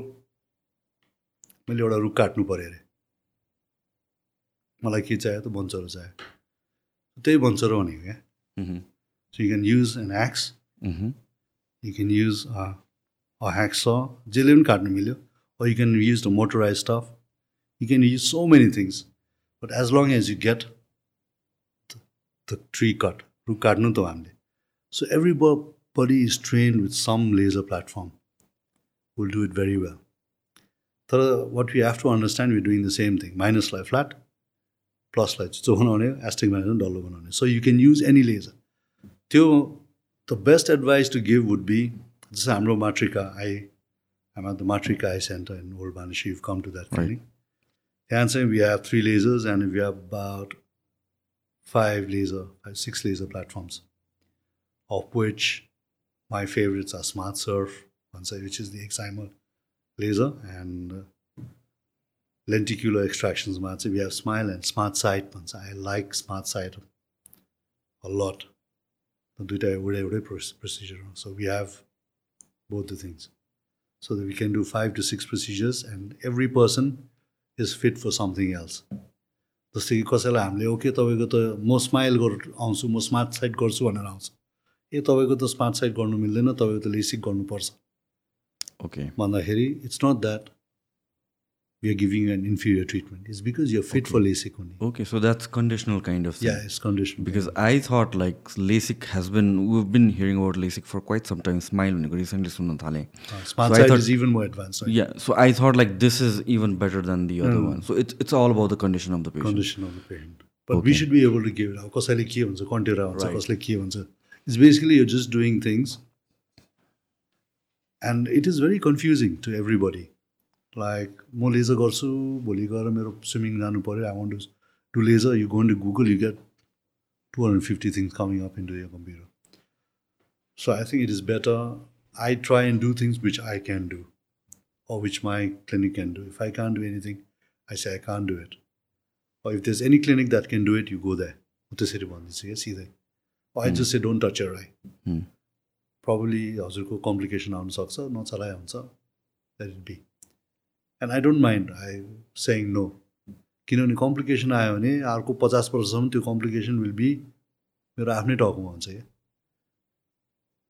मैले एउटा रुख काट्नु पऱ्यो अरे मलाई के चाहियो त बन्चरो चाहियो त्यही बन्चरो भनेको क्या so you can use an axe you can use a axe जसले पनि काट्नु मिल्यो or you can use the motorized stuff. You can use so many things. But as long as you get the, the tree cut, so everybody is trained with some laser platform. We'll do it very well. What we have to understand, we're doing the same thing. Minus light flat, plus light. So astigmatism, So you can use any laser. The best advice to give would be this is Amro Matrika. I I'm at the Matrika Eye Center in Old Banishi. You've come to that clinic. Right. And saying we have three lasers and we have about five laser, five, six laser platforms, of which my favorites are Smart Surf, which is the excimer laser, and uh, lenticular extractions. We have Smile and Smart Sight. I like Smart Sight a lot. procedure. So we have both the things so that we can do five to six procedures and every person is fit for something else. जस्तै कि कसैलाई हामीले ओके तपाईँको त म स्माइल गर आउँछु म स्मार्ट साइड गर्छु भनेर आउँछ ए तपाईँको त स्मार्ट साइड गर्नु मिल्दैन तपाईँको त लेसिक गर्नुपर्छ ओके भन्दाखेरि it's not that we are giving you an inferior treatment. It's because you're fit okay. for LASIK only. Okay, so that's conditional kind of thing. Yeah, it's conditional. Because I thought like LASIK has been, we've been hearing about LASIK for quite some time. Smile recently सुन्न थालेँ. Uh, smart so thought, is even more advanced. Right? Yeah, so I thought like this is even better than the other one. So it's it's all about the condition of the patient. Condition of the patient. But okay. we should be able to give it. कसैले के भन्छ कन्टेरा भन्छ कसले के भन्छ. It's basically you're just doing things and it is very confusing to everybody. Like म लेजर गर्छु भोलि गएर मेरो स्विमिङ जानु पऱ्यो I want to to laser you gone to Google you get to hundred fifty things coming up into your computer so I think it is better I try and do things which I can do or which my clinic can do. If I can't do anything, I say I can't do it. Or if there's any clinic that can do it, you go there. त्यसरी भनिदिन्छु क्या? सिधै। I just say don't touch your I probably हजुरको कम्प्लिकेसन आउनसक्छ नचलाइ हुन्छ that it be and I don't mind I say no किनभने कम्प्लिकेसन आयो भने अर्को पचास वर्षसम्म त्यो कम्प्लिकेसन विल बी मेरो आफ्नै टाउकोमा हुन्छ क्या।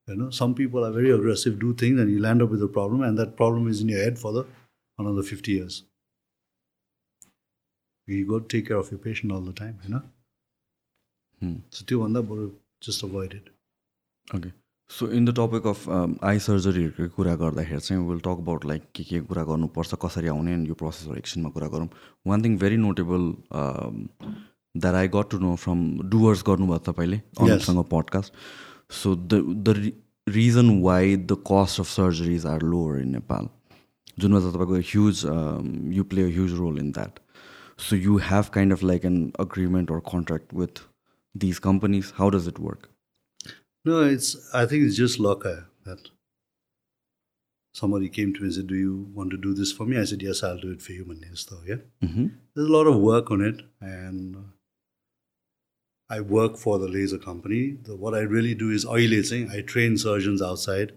होइन? Some people are very aggressive do things and you land up with the problem and that problem is in your head for the another fifty years you got take care of you patient all the time होइन सो त्योभन्दा बरु just avoided okay so in the topic of eye सर्जरीहरूको कुरा गर्दाखेरि चाहिँ विल टक अबाउट लाइक के के कुरा गर्नुपर्छ कसरी आउने यो प्रोसेसहरू एकछिनमा कुरा गरौँ। One thing very notable that I got to know from Dooars गर्नुभयो तपाईँले अरूसँग podcast so the the reason why the cost of surgeries are lower in Nepal जुनमा चाहिँ तपाईँको huge you play a huge role in that so you have kind of like an agreement or contract with these companies how does it work No, it's. I think it's just luck uh, that somebody came to me and said, "Do you want to do this for me?" I said, "Yes, I'll do it for you, man." So yeah, there's a lot of work on it, and uh, I work for the laser company. The, what I really do is oil saying I train surgeons outside.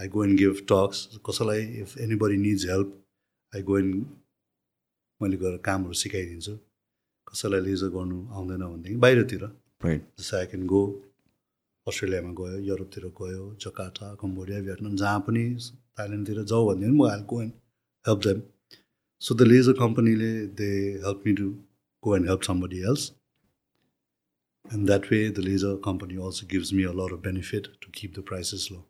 I go and give talks. कसैलाई if anybody needs help, I go and मैले गएर कामहरू सिकाइदिन्छु कसैलाई लेजर गर्नु आउँदैन भनेदेखि बाहिरतिर जस्तै आई क्यान गो अस्ट्रेलियामा गयो युरोपतिर गयो जकार्ता कम्बोडिया भियतनाम जहाँ पनि थाइल्यान्डतिर जाऊ भने पनि म I go and help them so the laser कम्पनीले they help me to go and help somebody else and that way the laser company also gives me a lot of benefit to keep the prices low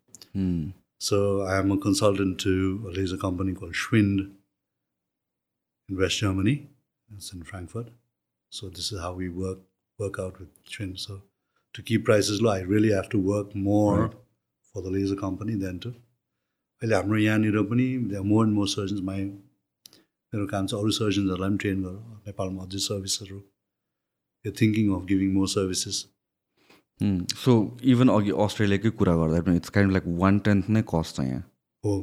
So I am a consultant to a laser company called Schwind in West Germany. It's in Frankfurt. So this is how we work work out with Schwind. So to keep prices low, I really have to work more Right. for the laser company than to अहिले हाम्रो यहाँनिर पनि more and more surgeons my मेरो काम चाहिँ अरू सर्जन्सहरूलाई पनि ट्रेन गर नेपालमा अझै सर्भिसहरू यो thinking of giving more services so even अघि अस्ट्रेलियाकै कुरा गर्दा पनि it's kind like one tenth नै कस्ट छ यहाँ. हो.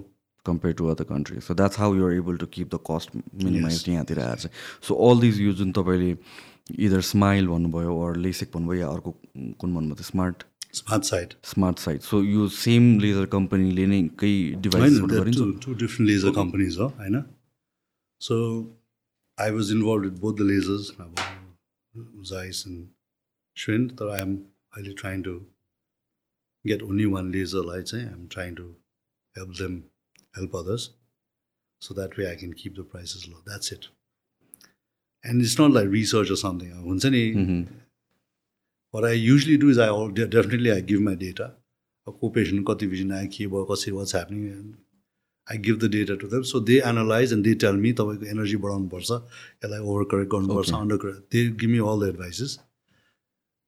Compare to other country so that's how you're able to keep the cost minimise. यहाँतिर आएर चाहिँ. सो अल दिज यो जुन तपाईँले इदर स्माइल भन्नुभयो अर लेसिक भन्नुभयो या अर्को कुन भन्नुभयो smart smart side smart sight so यो सेम लेजर कम्पनीले नै केही डिभाइसहरू गरिन्छ two different laser companies हो होइन? So I was involve with both the lasers अब जाइस एन्ड श्वेन तर आइएम अहिले trying to get only one लेजरलाई चाहिँ I'm trying to help them help others so that way I can keep the prices low that's it and it's not like research or something हुन्छ नि what I usually do is I al- de- definitely I give my data. A co-patient कति भिजन आयो के भयो कसरी what's happening I give the data to them so they analyse and they tell me तपाईँको एनर्जी बढाउनुपर्छ यसलाई ओभर करेक्ट गर्नुपर्छ. Under correct they give me all the advices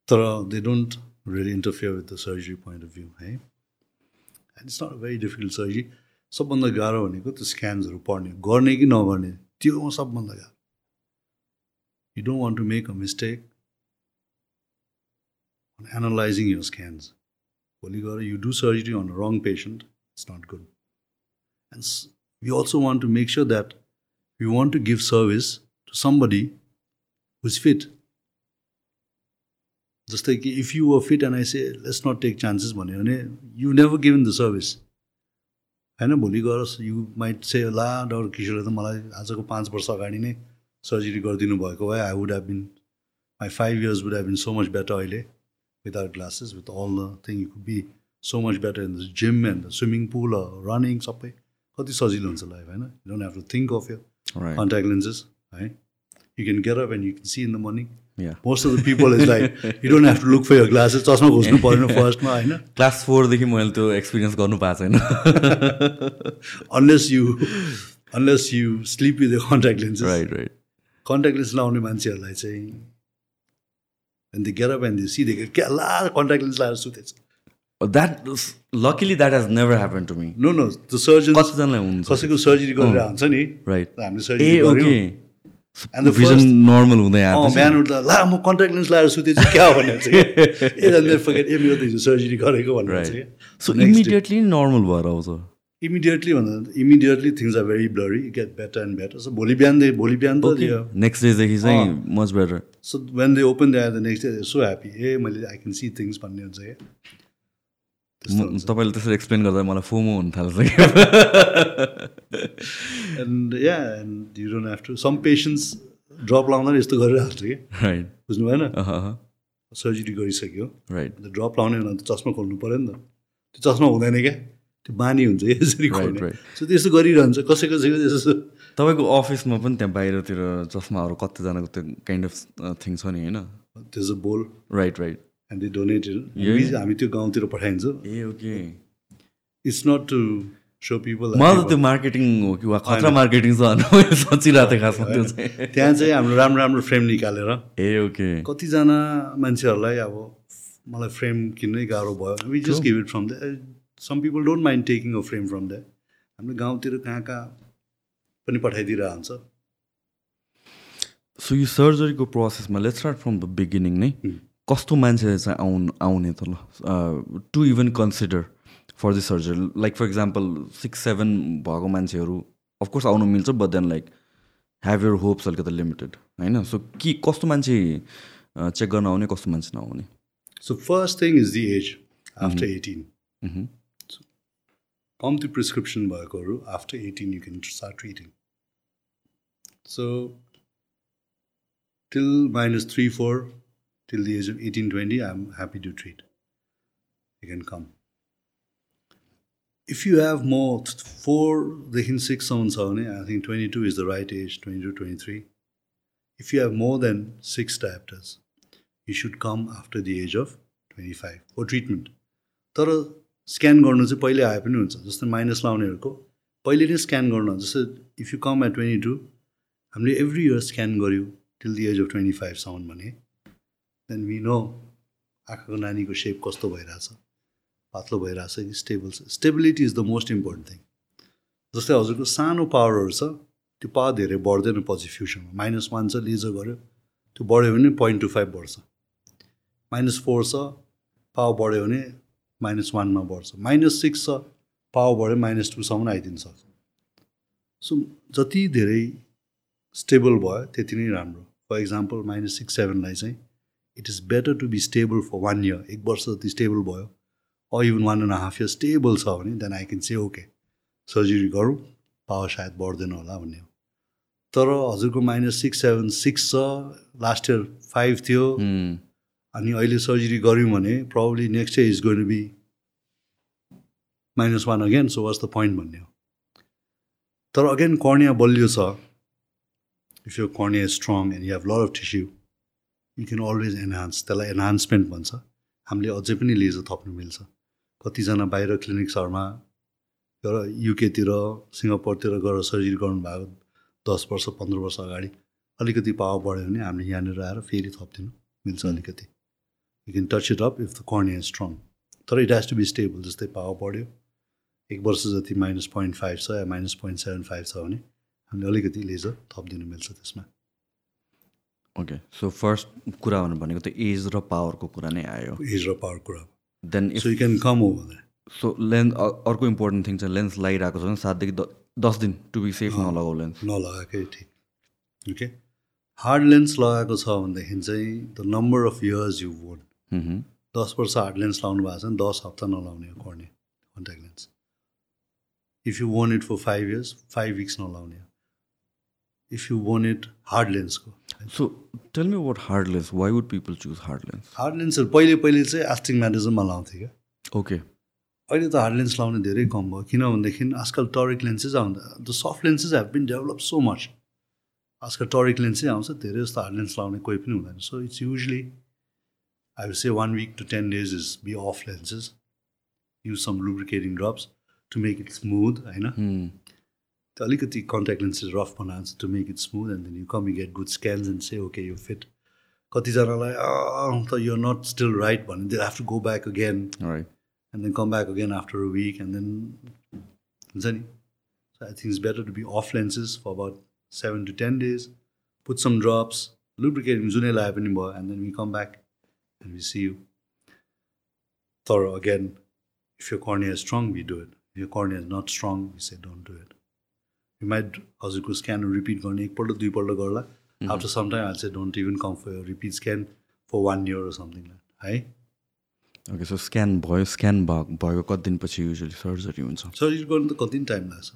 तर they don't really interfere with the surgery point of view है and it's not very difficult surgery सबभन्दा गाह्रो भनेको त्यो स्क्यान्सहरू पढ्ने गर्ने कि नगर्ने त्यो सबभन्दा गाह्रो You don't want to make a mistake on analyzing your scans. Holy God, you do surgery on a wrong patient, it's not good. And s- we also want to make sure that we want to give service to somebody who's fit. Just like if you were fit and I say, let's not take chances, भन्यो भने you never given the service. होइन भोलि गएर यु माइट से ला डक्टर किशोरले त मलाई आजको पाँच वर्ष अगाडि नै सर्जरी गरिदिनु भएको भए I would have been my five years would have been so much better अहिले without glasses, with all the thing, you could be so much better in the gym and the swimming pool or running सबै। कति सजिलो हुन्छ लाइफ होइन? You don't have to think of your contact lenses है you can get up and you can see in the morning yeah most of the people is like you don't have to look for your glasses चस्मा घोच्नु परेन फर्स्टमा होइन? क्लास फोरदेखि मैले त्यो एक्सपिरियन्स गर्नु पाएको छैन। Unless you unless you sleep with your contact lenses right right contact lens लाउने मान्छेहरूलाई चाहिँ and they get up and they see they क्या ला कन्ट्याक्ट लेन्स लाएर सुतेछ। That luckily that has never happen to me no no the surgeon कतिजनालाई हुन्छ? कसैको सर्जरी गरेर हुन्छ नि राइट हामीले surgery okay the vision normal हुँदै बिहान उठ्दा ला म कन्ट्याक्ट लेन्स लाएर सुतेछु क्या भनेर चाहिँ। ए मेरो फर्केट ए मेरो त हिजो सर्जरी गरेको भनेर चाहिँ। सो इमिडिएटली नर्मल भएर आउँछ। इमिडिएटली भन्दा immediately things are very blurry get better and better so भोलि बिहानदेखि भोलि बिहान त नेक्स्ट डेदेखि चाहिँ much better so when they open they the next day so happy uh मैले आई क्यान सी थिङ्स भन्ने हुन्छ क्या तपाईँले त्यसरी एक्सप्लेन गर्दा मलाई फोमो हुन थाल्छ and yeah and you don't have to some patients drop लाउँदा यस्तो गरिरहेको कि राइट बुझ्नु भएन? सर्जरी गरिसक्यो। राइट ड्रप लाउने भने त चस्मा खोल्नु पऱ्यो नि त। त्यो चस्मा हुँदैन क्या? बानी हुन्छ यसरी. सो त्यस्तो गरिरहन्छ कसै कसैको त्यस्तो। तपाईँको अफिसमा पनि त्यहाँ बाहिरतिर चस्माहरू कतिजनाको त्यो काइन्ड अफ थिङ छ नि होइन? त्यस अ बोल right right and they donate Yeah. हामी त्यो गाउँतिर पठाइन्छ। ए okay. It's not to so people मलाई त त्यो मार्केटिङ हो कि वा खतरा मार्केटिङ छ सोचिरहेको थिएँ खासमा त्यो चाहिँ। त्यहाँ चाहिँ हाम्रो राम्रो राम्रो फ्रेम निकालेर। Ah okay. कतिजना मान्छेहरूलाई अब मलाई फ्रेम किन्नै गाह्रो भयो। We just give it from the some people don't mind taking a frame from the हाम्रो गाउँतिर कहाँ कहाँ पनि पठाइदिरहेको हुन्छ सो यो सर्जरीको प्रोसेसमा let start from the beginning नै। कस्तो मान्छे चाहिँ आउनु आउने त ल to even consider for this surgery like for example six seven भएको मान्छेहरू अफकोर्स आउनु मिल्छ but then like have your hopes अलिकति लिमिटेड होइन? सो के कस्तो मान्छे चेक गर्न आउने कस्तो मान्छे नआउने? So first thing is the age after eighteen. कम्ती प्रिस्क्रिप्सन भएकोहरू after eighteen you can start treating so till minus three four till the age of eighteen twenty I am happy to treat you can come if you have म फोरदेखि सिक्ससम्म छ भने I think twenty two is the right age twenty two twenty three if you have more than six diopters you should come after the age of twenty five for treatment तर स्क्यान गर्नु चाहिँ पहिले आए पनि हुन्छ जस्तै माइनस लाउनेहरूको। पहिले नै स्क्यान गर्नु जस्तै if you come at twenty two हामीले एभ्री इयर स्क्यान गऱ्यौँ till the age of twenty फाइभसम्म भने। देन वी नो आँखाको नानीको सेप कस्तो भइरहेछ पातलो भइरहेछ कि स्टेबल छ। Stability is the most important thing जस्तै हजुरको सानो पावरहरू छ त्यो पावर धेरै बढ्दैन पछि फ्युचरमा माइनस वान छ लेजर गऱ्यो। त्यो बढ्यो भने पोइन्ट टू फाइभ बढ्छ। माइनस फोर छ पावर बढ्यो भने माइनस वानमा बढ्छ। माइनस सिक्स छ पावर बढ्यो माइनस टूसम्म आइदिन सक्छ सो जति धेरै स्टेबल भयो त्यति नै राम्रो। फर इक्जाम्पल माइनस सिक्स सेभेनलाई चाहिँ it is better to be stable for one year. एक वर्ष जति स्टेबल भयो or even one and half year stable छ भने then I can say okay surgery गरौँ पावर सायद बढ्दैन होला भन्ने हो। तर हजुरको माइनस सिक्स सेभेन सिक्स छ लास्ट इयर फाइभ थियो। अनि अहिले सर्जरी गऱ्यौँ भने probably next year is goin be minus one again so was the point भन्ने हो। तर अगेन कर्निया बलियो छ। इफ यो cornea strong and you have lot of tissue you can always enhance त्यसलाई एनहान्समेन्ट भन्छ। हामीले अझै पनि लेजर थप्नु मिल्छ। कतिजना बाहिर क्लिनिक्सहरूमा र युकेतिर सिङ्गापुरतिर गएर सर्जरी गर्नुभएको दस वर्ष पन्ध्र वर्ष अगाडि अलिकति पावर बढ्यो भने हामीले यहाँनिर आएर फेरि थपिदिनु। मिल्छ अलिकति। You can touch it up if the cornea is strong तर it has to be stable जस्तै पावर बढ्यो एक वर्ष जति माइनस पोइन्ट फाइभ छ या माइनस पोइन्ट सेभेन फाइभ छ भने हामीले अलिकति लेजर थपिदिनु मिल्छ त्यसमा। ओके सो फर्स्ट कुरा भन्नु भनेको त एज र पावरको कुरा नै आयो। एज र पावर कुरा। Then if so you can come over so lens अर्को इम्पोर्टेन्ट थिङ चाहिँ लेन्स लगाइरहेको छ भने सातदेखि दस दिन टु बी सेफ नलगाऊ लेन्स नलगाएकै ठिक। ओके हार्ड लेन्स लगाएको छ भनेदेखि चाहिँ the number of years you worn hmm. दस वर्ष हार्ड लेन्स लाउनु भएको छ भने दस हप्ता नलाउने हो corneal contact lens if you worn it for five years five weeks नलाउने हो। If you worn it hard लेन्सको so tell me what hard lens why would people choose hard lens hard लेन्सहरू पहिले पहिले चाहिँ एस्टिगमेटिजममा लाउँथ्यो क्या। ओके अहिले त हार्ड लेन्स लाउने धेरै कम भयो। किनभनेदेखि आजकल टरिक लेन्सेस आउँदा the soft lenses have been develop so much आजकल टरिक लेन्सै आउँछ धेरै जस्तो हार्ड लेन्स लाउने कोही पनि हुँदैन। So it's usually I will say one week to ten days is be off lenses use some lubricating drops to make it smooth होइन Hmm. त्यो अलिकति कन्ट्याक्ट लेन्सेस रफ बनाएको to make it smooth and then you come you get good scans and say okay you fit कतिजनालाई "अँ, त यो नट स्टिल राइट भने they have to go back again right and then come back again after a week and then हुन्छ नि so I think it's better to be off lenses for about seven to ten days put some drops lubricating जुनै लगाए पनि भयो and then we come back and we see you. तर again if your cornea is strong we do it. If your cornea is not strong we say don't do it. You might हजुरको स्क्यान रिपिट गर्ने एकपल्ट दुईपल्ट गर्ला आफ्टर सम टाइम आई चाहिँ don't even come for repeat scan for one year something है ओके सो स्क्यान भयो स्क्यान भएको कति दिनपछि युजली सर्जरी हुन्छ? सर्जरी गर्नु त कति टाइम लाग्छ?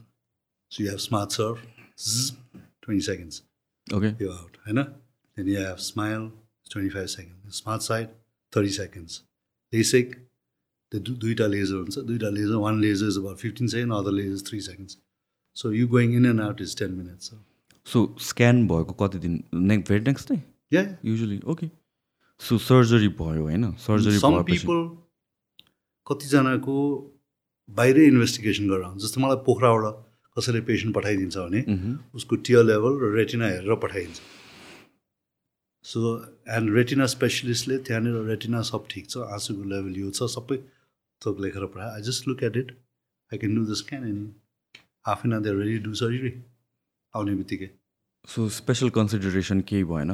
So you have smart surf twenty seconds okay यो आउट होइन then you have smile twenty five second smart side thirty seconds lasek त्यो दु दुईवटा लेजर हुन्छ दुईवटा laser one laser is about fifteen second other laser three seconds so you going in and out is ten minutes so scan भएको कति दिन ने very next day yeah usually okay so surgery भयो होइन? सर्जरी सम पिपल कतिजनाको बाहिरै इन्भेस्टिगेसन गरेर आउँछ। जस्तो मलाई पोखराबाट कसैले पेसेन्ट पठाइदिन्छ भने मह्म. उसको टियर लेभल र रेटिना हेरेर पठाइदिन्छ सो एन्ड रेटिना स्पेसलिस्टले त्यहाँनिर रेटिना सब ठिक छ आँसुको लेभल यो छ सबै थोक लेखेर पठाए I just look at it I can do the scan and half an hour ready do surgery आउने बित्तिकै। सो स्पेसल कन्सिडरेसन केही भएन।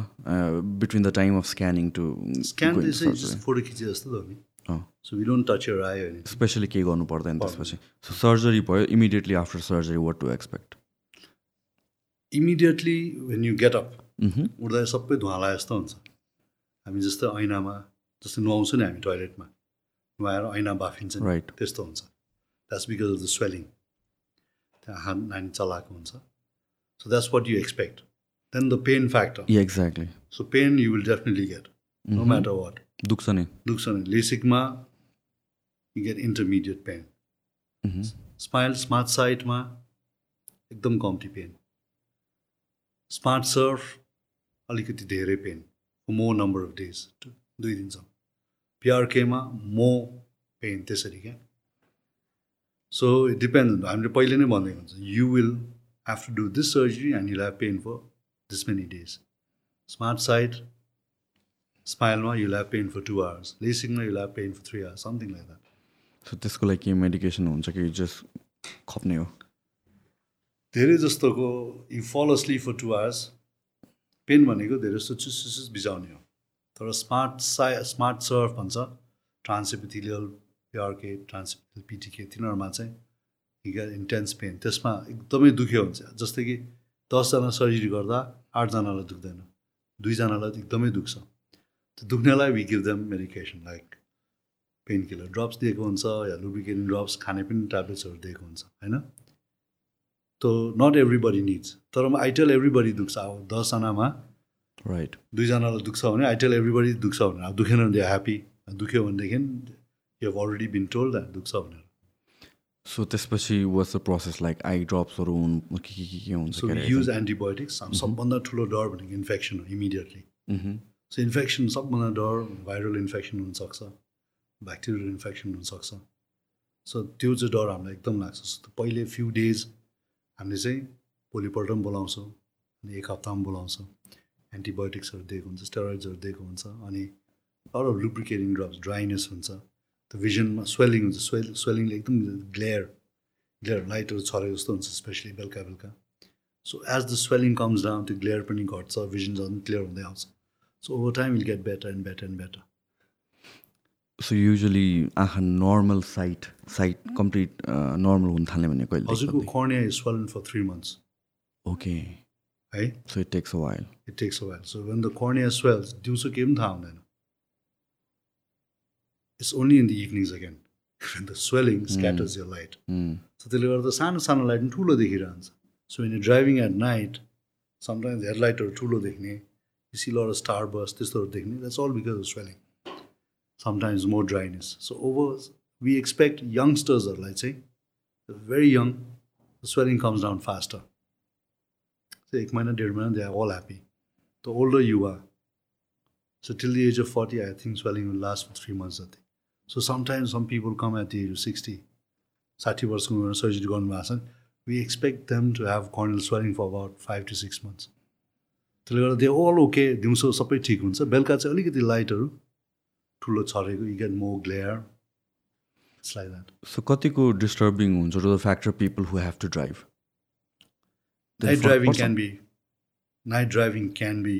Between the time of scanning to scan photo खिचे जस्तो त हो नि। So we don't touch your eye होइन स्पेसली केही गर्नु पर्दैन त्यसपछि। सो सर्जरी भयो immediately after surgery what to expect immediately when you get up उठ्दा सबै धुवाला जस्तो हुन्छ। हामी जस्तै ऐनामा जस्तै नुहाउँछौँ नि हामी टोइलेटमा नुहाएर ऐना बाफिन्छ राइट त्यस्तो हुन्छ। That's because of the swelling त्यहाँ हात नानी चलाएको हुन्छ। So that's what you expect then the pain factor exactly so pain you will definitely get no matter what दुख्छ नि। दुख्छ नि। लेसिकमा you get intermediate pain. Smile smart साइडमा एकदम कम्ती पेन स्मार्ट सर्फ अलिकति धेरै pain more number of days दुई दिनसम्म। पिआरकेमा मो पेन त्यसरी क्या? सो इट डिपेन्ड हामीले पहिले नै भनेको हुन्छ you will have to do this surgery and you have pain for this many days smart side स्माइलमा you have pain for two hours लेसिङमा you have pain for three hours something like that so त्यसको लागि केही मेडिकेसन हुन्छ कि जस्ट खप्ने हो? धेरै जस्तोको you fall asleep for two hours pain भनेको धेरै जस्तो चुस चुस बिजाउने हो। तर स्मार्ट साइ स्मार्ट सर्फ भन्छ ट्रान्सएपिथिलियल पिआरके ट्रान्सएपिथियल पिटिके तिनीहरूमा चाहिँ इन्टेन्स पेन त्यसमा एकदमै दुख्यो हुन्छ जस्तै कि दसजना सर्जरी गर्दा आठजनालाई दुख्दैन। दुईजनालाई एकदमै दुख्छ। त्यो दुख्नेलाई we give them medication like painkiller drops दिएको हुन्छ या लुब्रिकेटिङ ड्रप्स खाने पनि ट्याब्लेट्सहरू दिएको हुन्छ होइन? त नट एभ्रिबडी निड्स तर म आई टेल एभ्रिबडी दुख्छ। अब दसजनामा राइट दुईजनालाई दुख्छ भने आई टेल एभ्रिबडी दुख्छ भनेर। अब दुखेन भने ह्याप्पी दुख्यो भनेदेखि you have already been told that दुख्छ भनेर। सो त्यसपछि was the process like eye ड्रप्सहरू हुन् के के के हुन्छ युज एन्टिबायोटिक्स सबभन्दा ठुलो डर भनेको इन्फेक्सन हो इमिडिएटली. सो इन्फेक्सन सबभन्दा डर भाइरल इन्फेक्सन हुनसक्छ। ब्याक्टेरियल इन्फेक्सन हुनसक्छ। सो त्यो चाहिँ डर हामीलाई एकदम लाग्छ। पहिले फ्यु डेज हामीले चाहिँ भोलिपल्ट पनि बोलाउँछौँ अनि एक हप्तामा बोलाउँछौँ। एन्टिबायोटिक्सहरू दिएको हुन्छ स्टेरोइड्सहरू दिएको हुन्छ अनि अरू लुब्रिकेटिङ ड्रप्स ड्राइनेस हुन्छ। त्यो भिजनमा स्वेलिङ हुन्छ स्वेल स्वेलिङले एकदम ग्लेयर ग्लेयर लाइटहरू छरेको जस्तो हुन्छ स्पेसली बेलुका बेलुका so as the swelling comes down त्यो ग्लेयर पनि घट्छ भिजन झन् क्लियर हुँदै आउँछ। So over time will get better and better and better so usually आँखा normal sight sight complete normal हुन थाल्ने भने हजुरको कहिले cornea is swollen for three months okay है? So it takes a while it takes a while so when the cornea swells दिउँसो केही पनि थाहा हुँदैन। It's only in the evenings again the swelling scatters your light so त्यसले गर्दा सानो सानो लाइट पनि ठुलो देखिरहन्छ। So in driving at night sometimes हेडलाइटहरू ठुलो देख्ने। सी लर स्टार बस त्यस्तोहरू देख्ने। That's all because of swelling sometimes more dryness so over we expect यङ्स्टर्सहरूलाई चाहिँ very young swelling comes down faster So एक महिना डेढ महिना they are all happy the older you are so till the age of forty I think swelling will last for three months जति so sometimes some people come at the age of sixty साठी वर्षको उमेरमा सर्जरी गर्नुभएको छ we expect them to have corneal swelling for about five to six months त्यसले गर्दा दे अल ओके दिउँसो सबै ठिक हुन्छ बेलुका चाहिँ अलिकति लाइटहरू ठुलो छरेको you get more glare it's like that. So कतिको डिस्टर्बिङ हुन्छ to the factor people who have to drive night driving can be night driving can be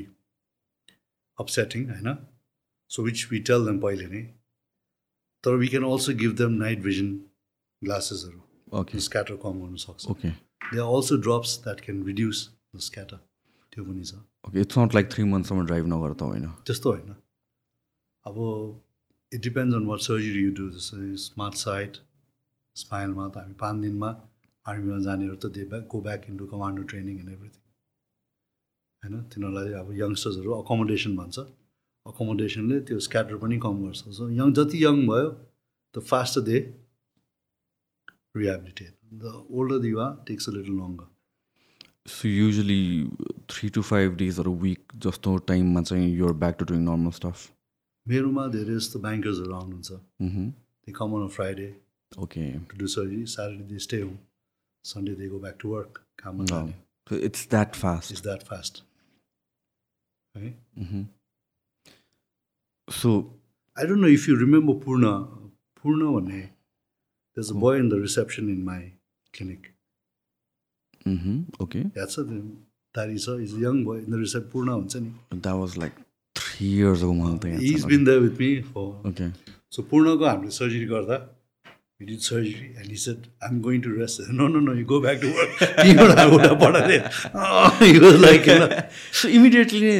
upsetting होइन so which we tell them पहिले नै तर we can also give them night vision ग्लासेसहरू okay scatter कम गर्नु सक्छ okay they are also drops that can reduce the scatter त्यो पनि छ okay it's not like three मन्थसम्म drive नगर त होइन त्यस्तो होइन अब it depends on what surgery you do जस्तै स्मार्ट साइट स्पाइनमा त हामी पाँच दिनमा आर्मीमा जानेहरू त they back go back into commando training and everything होइन? तिनीहरूलाई अब यङ्स्टर्सहरू अकोमोडेसन भन्छ। अकोमोडेसनले त्यो स्क्याटर पनि कम गर्छ। सो यङ जति यङ भयो the fast they rehabilitate the older युवा takes a little longer so usually three to five डेजहरू week जस्तो टाइममा चाहिँ you're back to doing normal stuff मेरोमा धेरै जस्तो ब्याङ्कर्सहरू आउनुहुन्छ they come on a Friday okay to do surgery. Saturday they stay home. Sunday they go back to work. Come on, it's that fast It's that fast. Right? So I don't know if you remember Purna. Purna one day, there's a boy in the reception in my clinic. Okay याद छ त्यो दारी छ is young boy Indra Purna हुन्छ नि that was like three years ago मलाई त is been the with me for okay so पूर्णको हामीले सर्जरी गर्दा did surgery and he said i'm going to rest. No no no you go back to work. He was like you know, so immediately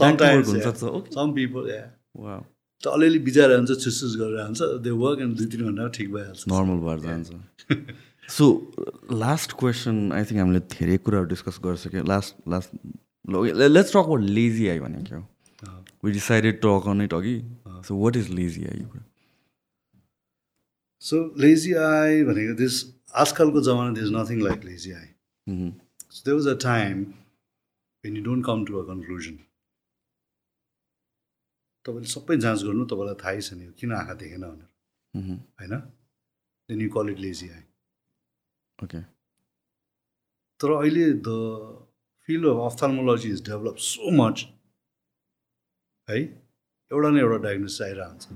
sometimes हुन्छ yeah. Okay some people yeah. वा त अलिअलि बिचारा हुन्छ छुसुस गरेर हुन्छ दे वर्क एन्ड दुई तिन घन्टा ठिक भइहाल्छ। नर्मल भएर जान्छ। So last question I think हामीले धेरै कुराहरू डिस्कस गरिसक्यो last last let's talk about lazy eye भनेको अँ। We decided talk on it अघि so what is lazy eye so lazy eye भनेको दिस आजकलको जमाना this nothing like lazy eye so they was a time when you don't come to a conclusion तपाईँले सबै जाँच गर्नु तपाईँलाई थाहै छैन यो किन आँखा देखेन भनेर। होइन? Then you call it lazy eye okay तर अहिले the field of ophthalmology is develop so much है? एउटा न एउटा डायग्नोसिस आइरहन्छ।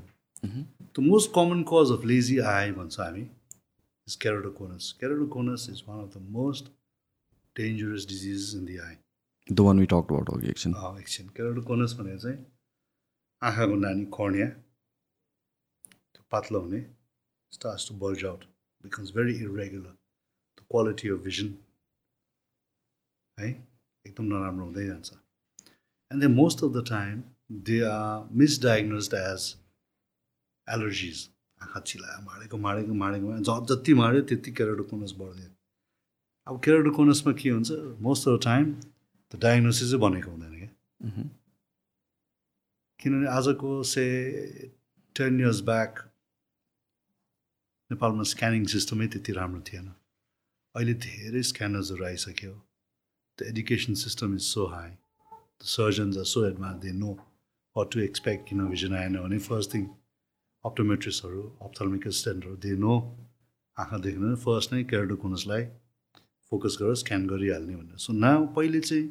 The most common cause of lazy eye भन्छ हामी is keratoconus keratoconus is one of the most dangerous disease in the eye the one we talk about अघि एकछिन एकछिन क्यारोडोकोनस भनेको चाहिँ आँखाको नानी कर्निया त्यो पातलो हुने starts to bulge out becomes very irregular the quality of vision है एकदम नराम्रो हुँदै जान्छ। And then most of the time they are misdiagnosed as allergies आँखा चिलायो माडेको माडेको माडेको ज जति माड्यो त्यति क्यारोडोकोनस बढ्दै अब क्यारोडोकोनसमा के हुन्छ? मोस्ट अफ द टाइम त डायग्नोसिसै भनेको हुँदैन क्या। किनभने आजको से टेन इयर्स ब्याक नेपालमा स्क्यानिङ सिस्टमै त्यति राम्रो थिएन। अहिले धेरै स्क्यानर्सहरू आइसक्यो। The education system is so high the surgeons are so advanced they know what to expect किन भिजन आएन भने फर्स्ट थिङ अप्टोमेट्रिस्टहरू अप्थल्मिक एसिस्टेन्टहरू दे नो आँखा देख्न फर्स्ट नै क्यारोडोकोनसलाई फोकस गरेर स्क्यान गरिहाल्ने भनेर। सो न पहिले चाहिँ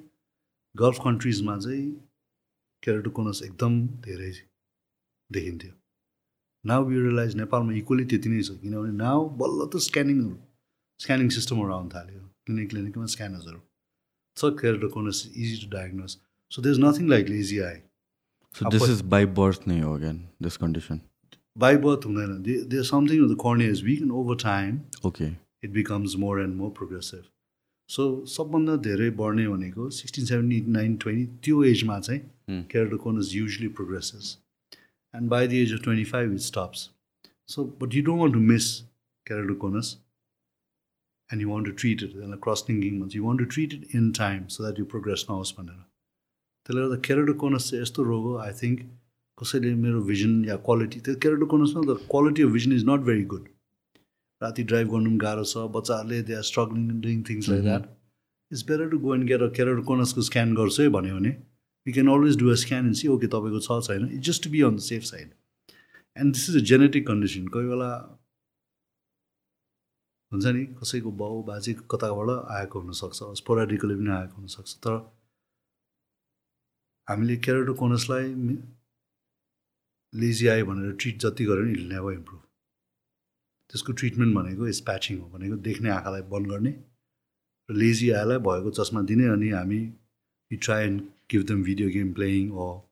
गल्फ कन्ट्रिजमा चाहिँ क्यारोटोकोनस एकदम धेरै देखिन्थ्यो। नाउ यु नेपालमा इक्वली त्यति नै छ किनभने नाउ बल्ल त स्क्यानिङहरू स्क्यानिङ सिस्टमहरू आउनु थाल्यो क्लिनिक क्लिनिकमा स्क्यानर्सहरू छ keratoconus easy to diagnose so they is nothing like lazy eye so this is by birth नै हो again this condition by birth हुँदैन they something the cornea is weak and over time okay it becomes more and more progressive so सबभन्दा धेरै बढ्ने भनेको सिक्सटिन सेभेन्टी नाइन ट्वेन्टी त्यो एजमा चाहिँ Hmm. keratoconus usually progresses. And by the age of 25, it stops. So, but you don't want to miss keratoconus and you want to treat it. And across thinking months, you want to treat it in time so that you progress now. त्यसले गर्दा केराटोकोनस चाहिँ यस्तो रोग हो आई थिङ्क कसैले मेरो भिजन या क्वालिटी त्यो केराटोकोनसमा the quality of vision is not very good राति ड्राइभ गर्नु पनि गाह्रो छ बच्चाहरूले they are struggling doing things like that it's better to go and get a केराटोकोनसको scan गर्छु है भन्यो भने you can always do a scan and see okay तपाईँको छ छैन it just to be on the safe side and this is a genetic condition कोही बेला हुन्छ नि कसैको बाउ बाजे कताबाट आएको हुनसक्छ स्पोराडिकली पनि आएको हुनसक्छ तर हामीले क्यारोटोकोनसलाई लेजी आयो भनेर ट्रिट जति गऱ्यो भने इट नेभर इम्प्रुभ त्यसको ट्रिटमेन्ट भनेको इज प्याचिङ हो भनेको देख्ने आँखालाई बन्द गर्ने र लेजी आयोलाई भएको चस्मा दिने अनि हामी you try and them video game playing or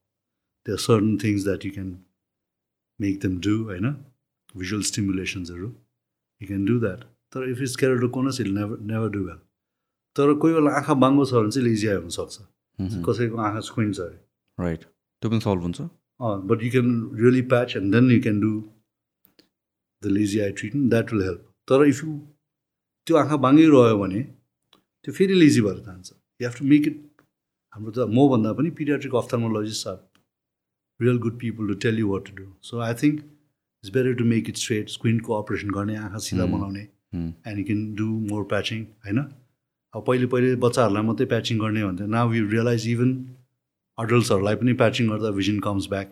there are certain things that you can make them do होइन? Visual stimulationsहरू you can do that. तर if it's keratoconus it never never do well. तर कोही बेला आँखा बाङ्गो छ भने चाहिँ लेजी आयो हुनसक्छ। कसैको आँखा स्क्विन छ अरे। राइट त्यो पनि सल्भ हुन्छ। But you can really patch and then you can do the lazy eye treatment that will help तर इफ यु त्यो आँखा बाङ्गिरह्यो भने त्यो फेरि लेजी भएर जान्छ। You have to make it हाम्रो त मभन्दा पनि paediatric ophthalmologist are real good people to tell you what to do so I think it's better to make it straight स्क्विनको operation गर्ने आँखा सिधा बनाउने and you can do more patching होइन अब पहिले पहिले बच्चाहरूलाई मात्रै प्याचिङ गर्ने भन्थ्यो। नाउ यु रियलाइज इभन अडल्ट्सहरूलाई पनि प्याचिङ गर्दा vision comes back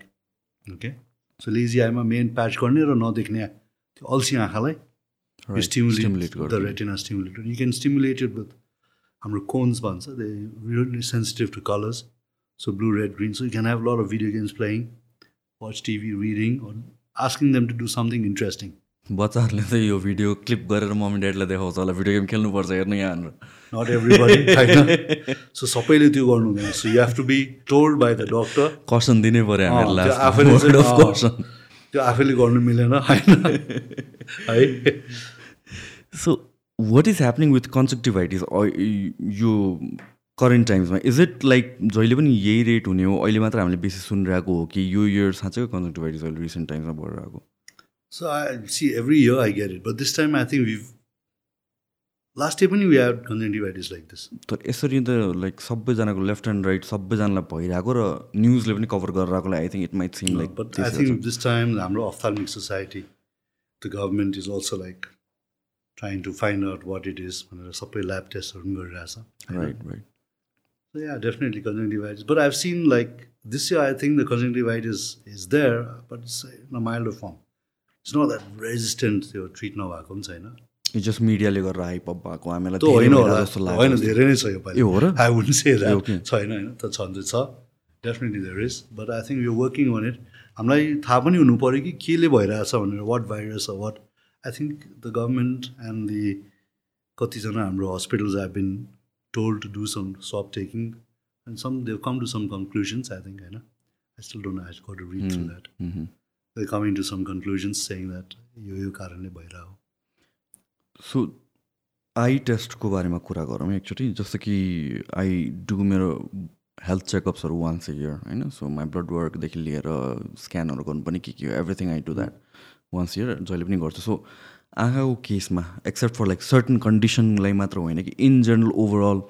okay so lazy आइमा मेन प्याच गर्ने र नदेख्ने त्यो अल्छी आँखालाई stimulate the retina stimulator you can stimulated with हाम्रो कोन्स भन्छ they really sensitive to colours so blue red green so you can have lot of video games playing watch TV reading asking them to do something interesting बच्चाहरूले चाहिँ यो भिडियो क्लिप गरेर मम्मी ड्याडीलाई देखाउँछ होला। भिडियो गेम खेल्नुपर्छ हेर्नु यहाँ नट होइन? सो सबैले त्यो गर्नु हुँदैन। So you have to be told by the doctor कर्सन दिनै पऱ्यो हामीलाई त्यो आफैले गर्नु मिलेन होइन? है? So what is happening with conjunctivitis यो करेन्ट टाइम्समा इज इट लाइक जहिले पनि यही रेट हुने हो अहिले मात्र हामीले बेसी सुनिरहेको हो कि यो इयर साँच्चैको कन्जक्टिभाइटिस अहिले रिसेन्ट टाइम्समा बढेर आएको So I see every year I get it, but this time I think we've last year when we had conjunctivitis like this. तर यसरी त लाइक सबैजनाको लेफ्ट एन्ड राइट सबैजनालाई भइरहेको र न्युजले पनि कभर गरेर आएकोलाई I think it might seem like but I think this time the Amro Ophthalmic Society, the government is also like trying to find out what it is. भनेर सबै lab tests गरिरहेछ right right So yeah, definitely conjunctivitis. But I've seen like this year, I think the conjunctivitis is there, but it's in a milder It's not that resistant त्यो ट्रिट नभएको पनि छैन यो जस्ट मिडियाले गरेर हाइपअप भएको हामीलाई त्यो होइन होला। जस्तो लाग्छ। होइन धेरै नै छ यो ए, हो र? I would say. छैन होइन त छन् चाहिँ छ definitely there is but I think you working on it हामीलाई थाहा पनि हुनु पऱ्यो कि केले भइरहेछ भनेर what virus what I think the government and the कतिजना हाम्रो hospitals have been told to do some swab taking and some they come to some conclusions I think होइन। I still don't I got to read through that they coming to some conclusions saying that यो यो कारणले भइरहेको सो आई टेस्टको बारेमा कुरा गरौँ एकचोटि। जस्तो कि आई डु मेरो हेल्थ चेकअप्सहरू वान्स ए इयर होइन? सो माई ब्लड वर्कदेखि लिएर स्क्यानहरू गर्नु पनि के के हो everything I do that once year जहिले पनि गर्छु। सो आँखाको केसमा एक्सेप्ट फर लाइक सर्टन कन्डिसनलाई मात्र होइन कि इन जेनरल ओभरअल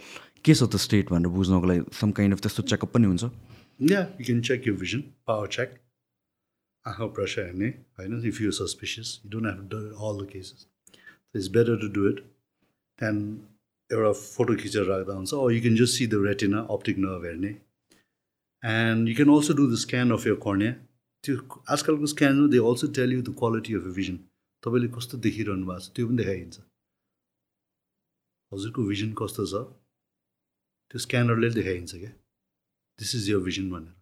के छ त स्टेट भनेर बुझ्नको लागि सम काइन्ड अफ त्यस्तो चेकअप पनि हुन्छ। Yeah, you can check your vision, power check. आँखा pressure हेर्ने होइन if you're suspicious. You don't have to do all the cases. So it's better to do it than एउटा फोटो खिचेर राख्दा हुन्छ or you can just see the retina, optic nerve हेर्ने and you can also do the scan of your cornea. त्यो आजकलको स्क्यानमा they also tell you the quality of vision तपाईँले कस्तो देखिरहनु भएको छ त्यो पनि देखाइदिन्छ हजुरको भिजन कस्तो छ त्यो स्क्यानरले देखाइदिन्छ क्या दिस इज यर भिजन भनेर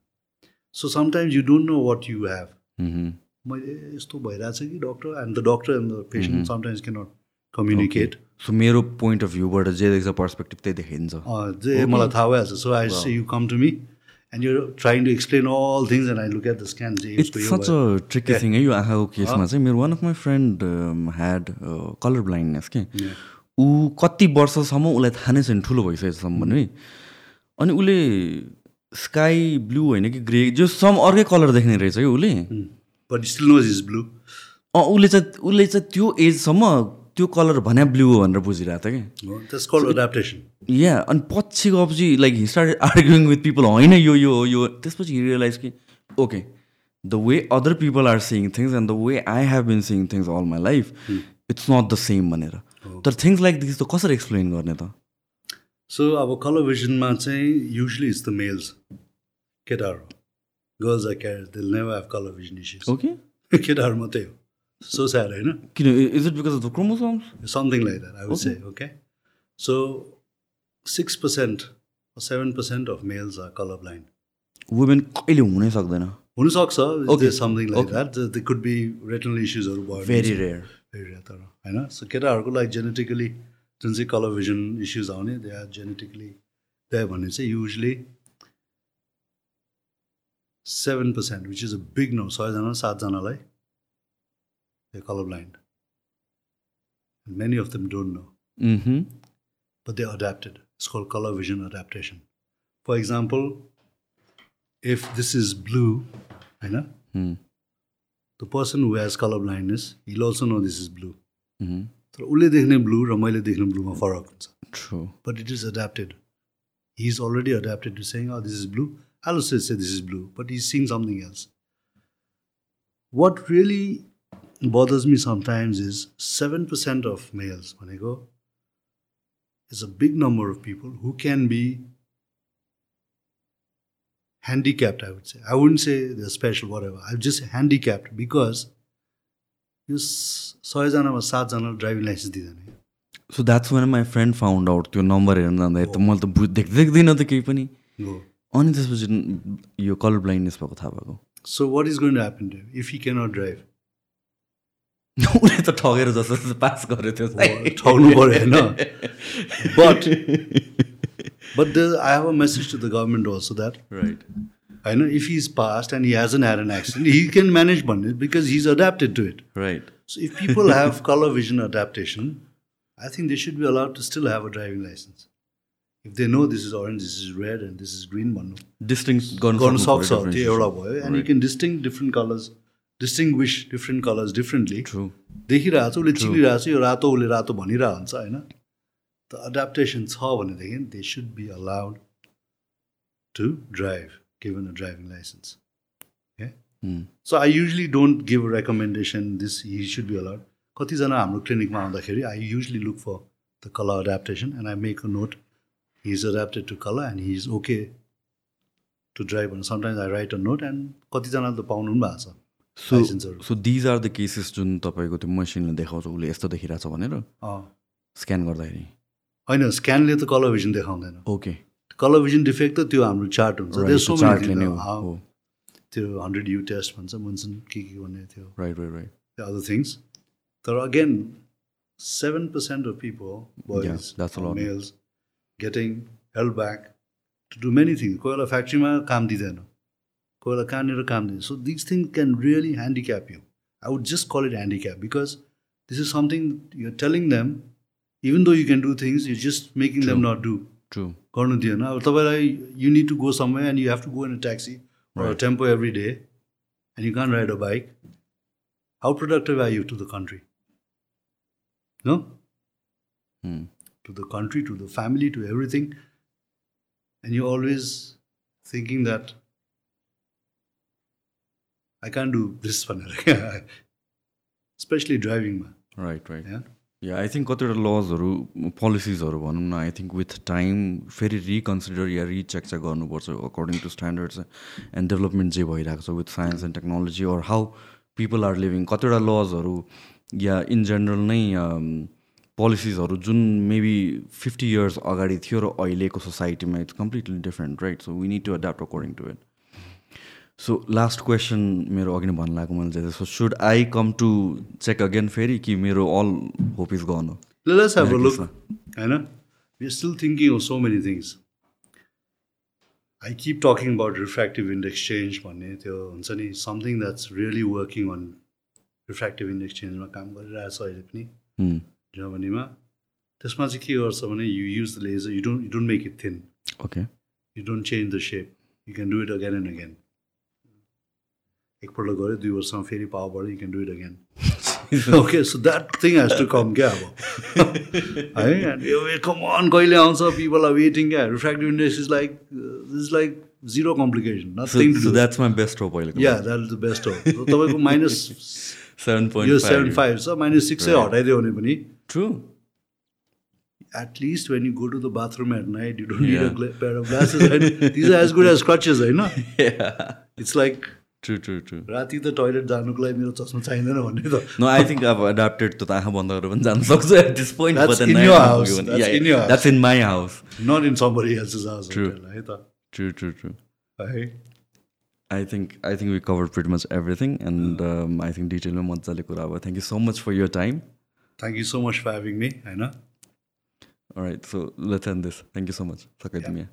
so sometimes you don't know what you have hmm. मैले यस्तो भइरहेछ कि doctor and the doctor and the patient sometimes can not communicate so मेरो पोइन्ट अफ भ्यूबाट जे देख्छ पर्सपेक्टिभ त्यही देखाइन्छ जे मलाई थाहा भइहाल्छ। So I say you come to me and you trying to explain all things and I look at the scan such a tricky thing है यो आँखाको केसमा चाहिँ मेरो one of my friend had colour blindness के ऊ कति वर्षसम्म उसलाई थाहा नै छैन ठुलो भइसकेसम्म पनि। है अनि उसले स्काई ब्लू होइन कि ग्रे जो सम अर्कै कलर देख्ने रहेछ कि उसले? But still knows is blue अँ उसले चाहिँ उसले चाहिँ त्यो एजसम्म त्यो कलर भने ब्लू हो भनेर बुझिरहेको थियो कि? या अनि पछि गएपछि like he start arguing with people होइन यो यो हो, यो। त्यसपछि रियलाइज कि okay the way other people are seeing things and the way I have been seeing things all my life it's not the same भनेर। तर थिङ्स लाइक दिस त कसरी एक्सप्लेन गर्ने त? सो अब कलर भिजनमा चाहिँ युजली इट्स द मेल्स केटाहरू girls are carrier they'll never have colour vision issues okay केटाहरू मात्रै हो सो स्याड होइन किन is it because of the chromosomes something like that, I would say. Okay, so six percent or seven percent of males are colorblind. Women कहिले हुनै सक्दैन हुनसक्छ like Okay. that. There- There could be retinal issuesहरू भयो भेरी रेयर Very rare तर होइन सो केटाहरूको लागि जेनेटिकली जुन चाहिँ कलर भिजन इस्युज आउने दे आर जेनेटिकली त्यही भने चाहिँ usually seven percent which is a big no सयजना सातजनालाई they colour blind many of them don't know but they're adapted. It's called color vision adaptation. For example, if this is blue, I know the person who has color blindness, he'll also know this is blue. तर उसले देख्ने ब्लू र मैले देख्ने ब्लूमा फरक हुन्छ। True but it is adapted he is already adapted to saying this is blue I say say this is blue but is seeing something else what really bothers me sometimes is seven percent of males भनेको is a big number of people who can be handicapped, I would say. I wouldn't say they're special, whatever. I'm just handicapped because यो स- सयजनामा सातजनालाई ड्राइभिङ लाइसेन्स दिँदैन so that's one my friend found out त्यो नम्बर हेर्न जाँदाखेरि त मैले त बुझ देख देख्दिनँ त केही पनि। अनि त्यसपछि यो कलर ब्लाइन्डनेस भएको थाहा भएको। Is going to happen to him if he cannot drive? उसले त ठगेर जस्तो पास गर्यो त्यो ठग्नु पऱ्यो होइन? But but I have a message to the government also that right होइन if he is past and he has an had an accident he can manage भन्ने because he is adapted to it right So if people have color vision adaptation, I think they should be allowed to still have a driving license. If they know this is orange, this is red, and this is green, भन्नु डिस्टिङ गर्नु गर्नु सक्छ त्यो एउटा भयो and you can distinguish different colours distinguish different colours differently देखिरहेको छ उसले चिनिरहेको छ यो रातो उसले रातो भनिरहेको हुन्छ होइन त एड्याप्टेसन छ भनेदेखि they should be allowed to drive given a driving licence so I usually don't give recommendation this he should be allowed कतिजना हाम्रो क्लिनिकमा आउँदाखेरि I usually look for the colour adaptation and I make a note he is adapted to colour and he is okay to drive भनेर sometimes I write a note and कतिजनाले त पाउनु पनि भएको छ। So so these are the cases जुन तपाईँको त्यो मसिनले देखाउँछ उसले यस्तो देखिरहेछ भनेर अँ। स्क्यान गर्दाखेरि। होइन स्क्यानले त कलर भिजन देखाउँदैन। ओके कलर भिजन डिफेक्ट त त्यो हाम्रो चार्ट हुन्छ. There's so many चार्टले things. नै अँ, हो त्यो हन्ड्रेड यु टेस्ट भन्छ मुन्सन के के भन्ने थियो right right right other things तर again seven percent of people Yeah, boys that's a lot. Males getting help back to do many things कोही बेला फ्याक्ट्रीमा काम दिँदैन कोही बेला कहाँनिर काम दिँदैन so this thing can really handicap you I would just call it handicap because this is something you telling them even though you can do things you just making them not do true गर्नु दिएन अब तपाईँलाई यु निड टु गो समय and you have to go in a taxi Right. Tempo every day and you can ride a bike how productive are you to the country no to the country, to the family, to everything. And you're always thinking that I can't do this one. Especially driving. man. Right right Yeah. Yeah I think कतिवटा लजहरू पोलिसिजहरू भनौँ न आई थिङ्क विथ टाइम फेरि रिकन्सिडर या रिचेक चाहिँ गर्नुपर्छ according to standards and development जे भइरहेको छ with science and technology or how people are living कतिवटा लजहरू या इन जेनरल नै पोलिसिजहरू जुन मेबी फिफ्टी इयर्स अगाडि थियो र अहिलेको सोसाइटीमा it's completely different right so we need to adapt according to it so last question मेरो अघि नै भन्नु लागेको मैले so should I come to check again फेरि कि मेरो अल होप इज गन हो? Let us have a look. Yes, I know. We're still thinking of so many things. I keep talking about refractive index change भन्ने त्यो हुन्छ नि something that's really working on refractive index चेन्जमा काम गरिरहेछ अहिले पनि। जर्मनीमा। त्यसमा चाहिँ के गर्छ भने you use the laser you don't you don't make it thin okay you don't change the shape you can do it again and again एकपल्ट गऱ्यो दुई वर्षमा फेरि पावर बढ्यो you can do it again okay so that thing has to come क्या अब? है यो कम अन कहिले आउँछ पिपल आर वेटिङ क्या? Refractive index is like is like zero complication that's my best hope अहिलेको yeah that is the best हो तपाईँको माइनस सेभेन यो पोइन्ट सेभेन फाइभ छ माइनस सिक्सै हटाइदियो भने पनि true at least when you go to the bathroom at night, you don't need a gla- pair of glasses. Right? These are as good as crutches, होइन It's like true true true राति त टोइलेट जानुको लागि मेरो चस्मा चाहिँदैन भन्ने त। नो आई थिङ्क अब एडाप्टेड त आँखा बन्द गरेर पनि जानु सक्छ। At this point. That's in my house not in somebody else's house. है त ट्रु ट्रु ट्रु है I think I think we cover pretty much everything and I think डिटेलमा मजाले कुरा अब thank you so much for your time thank you so much for having me होइन right so let's end this thank you so much सकाइदिनु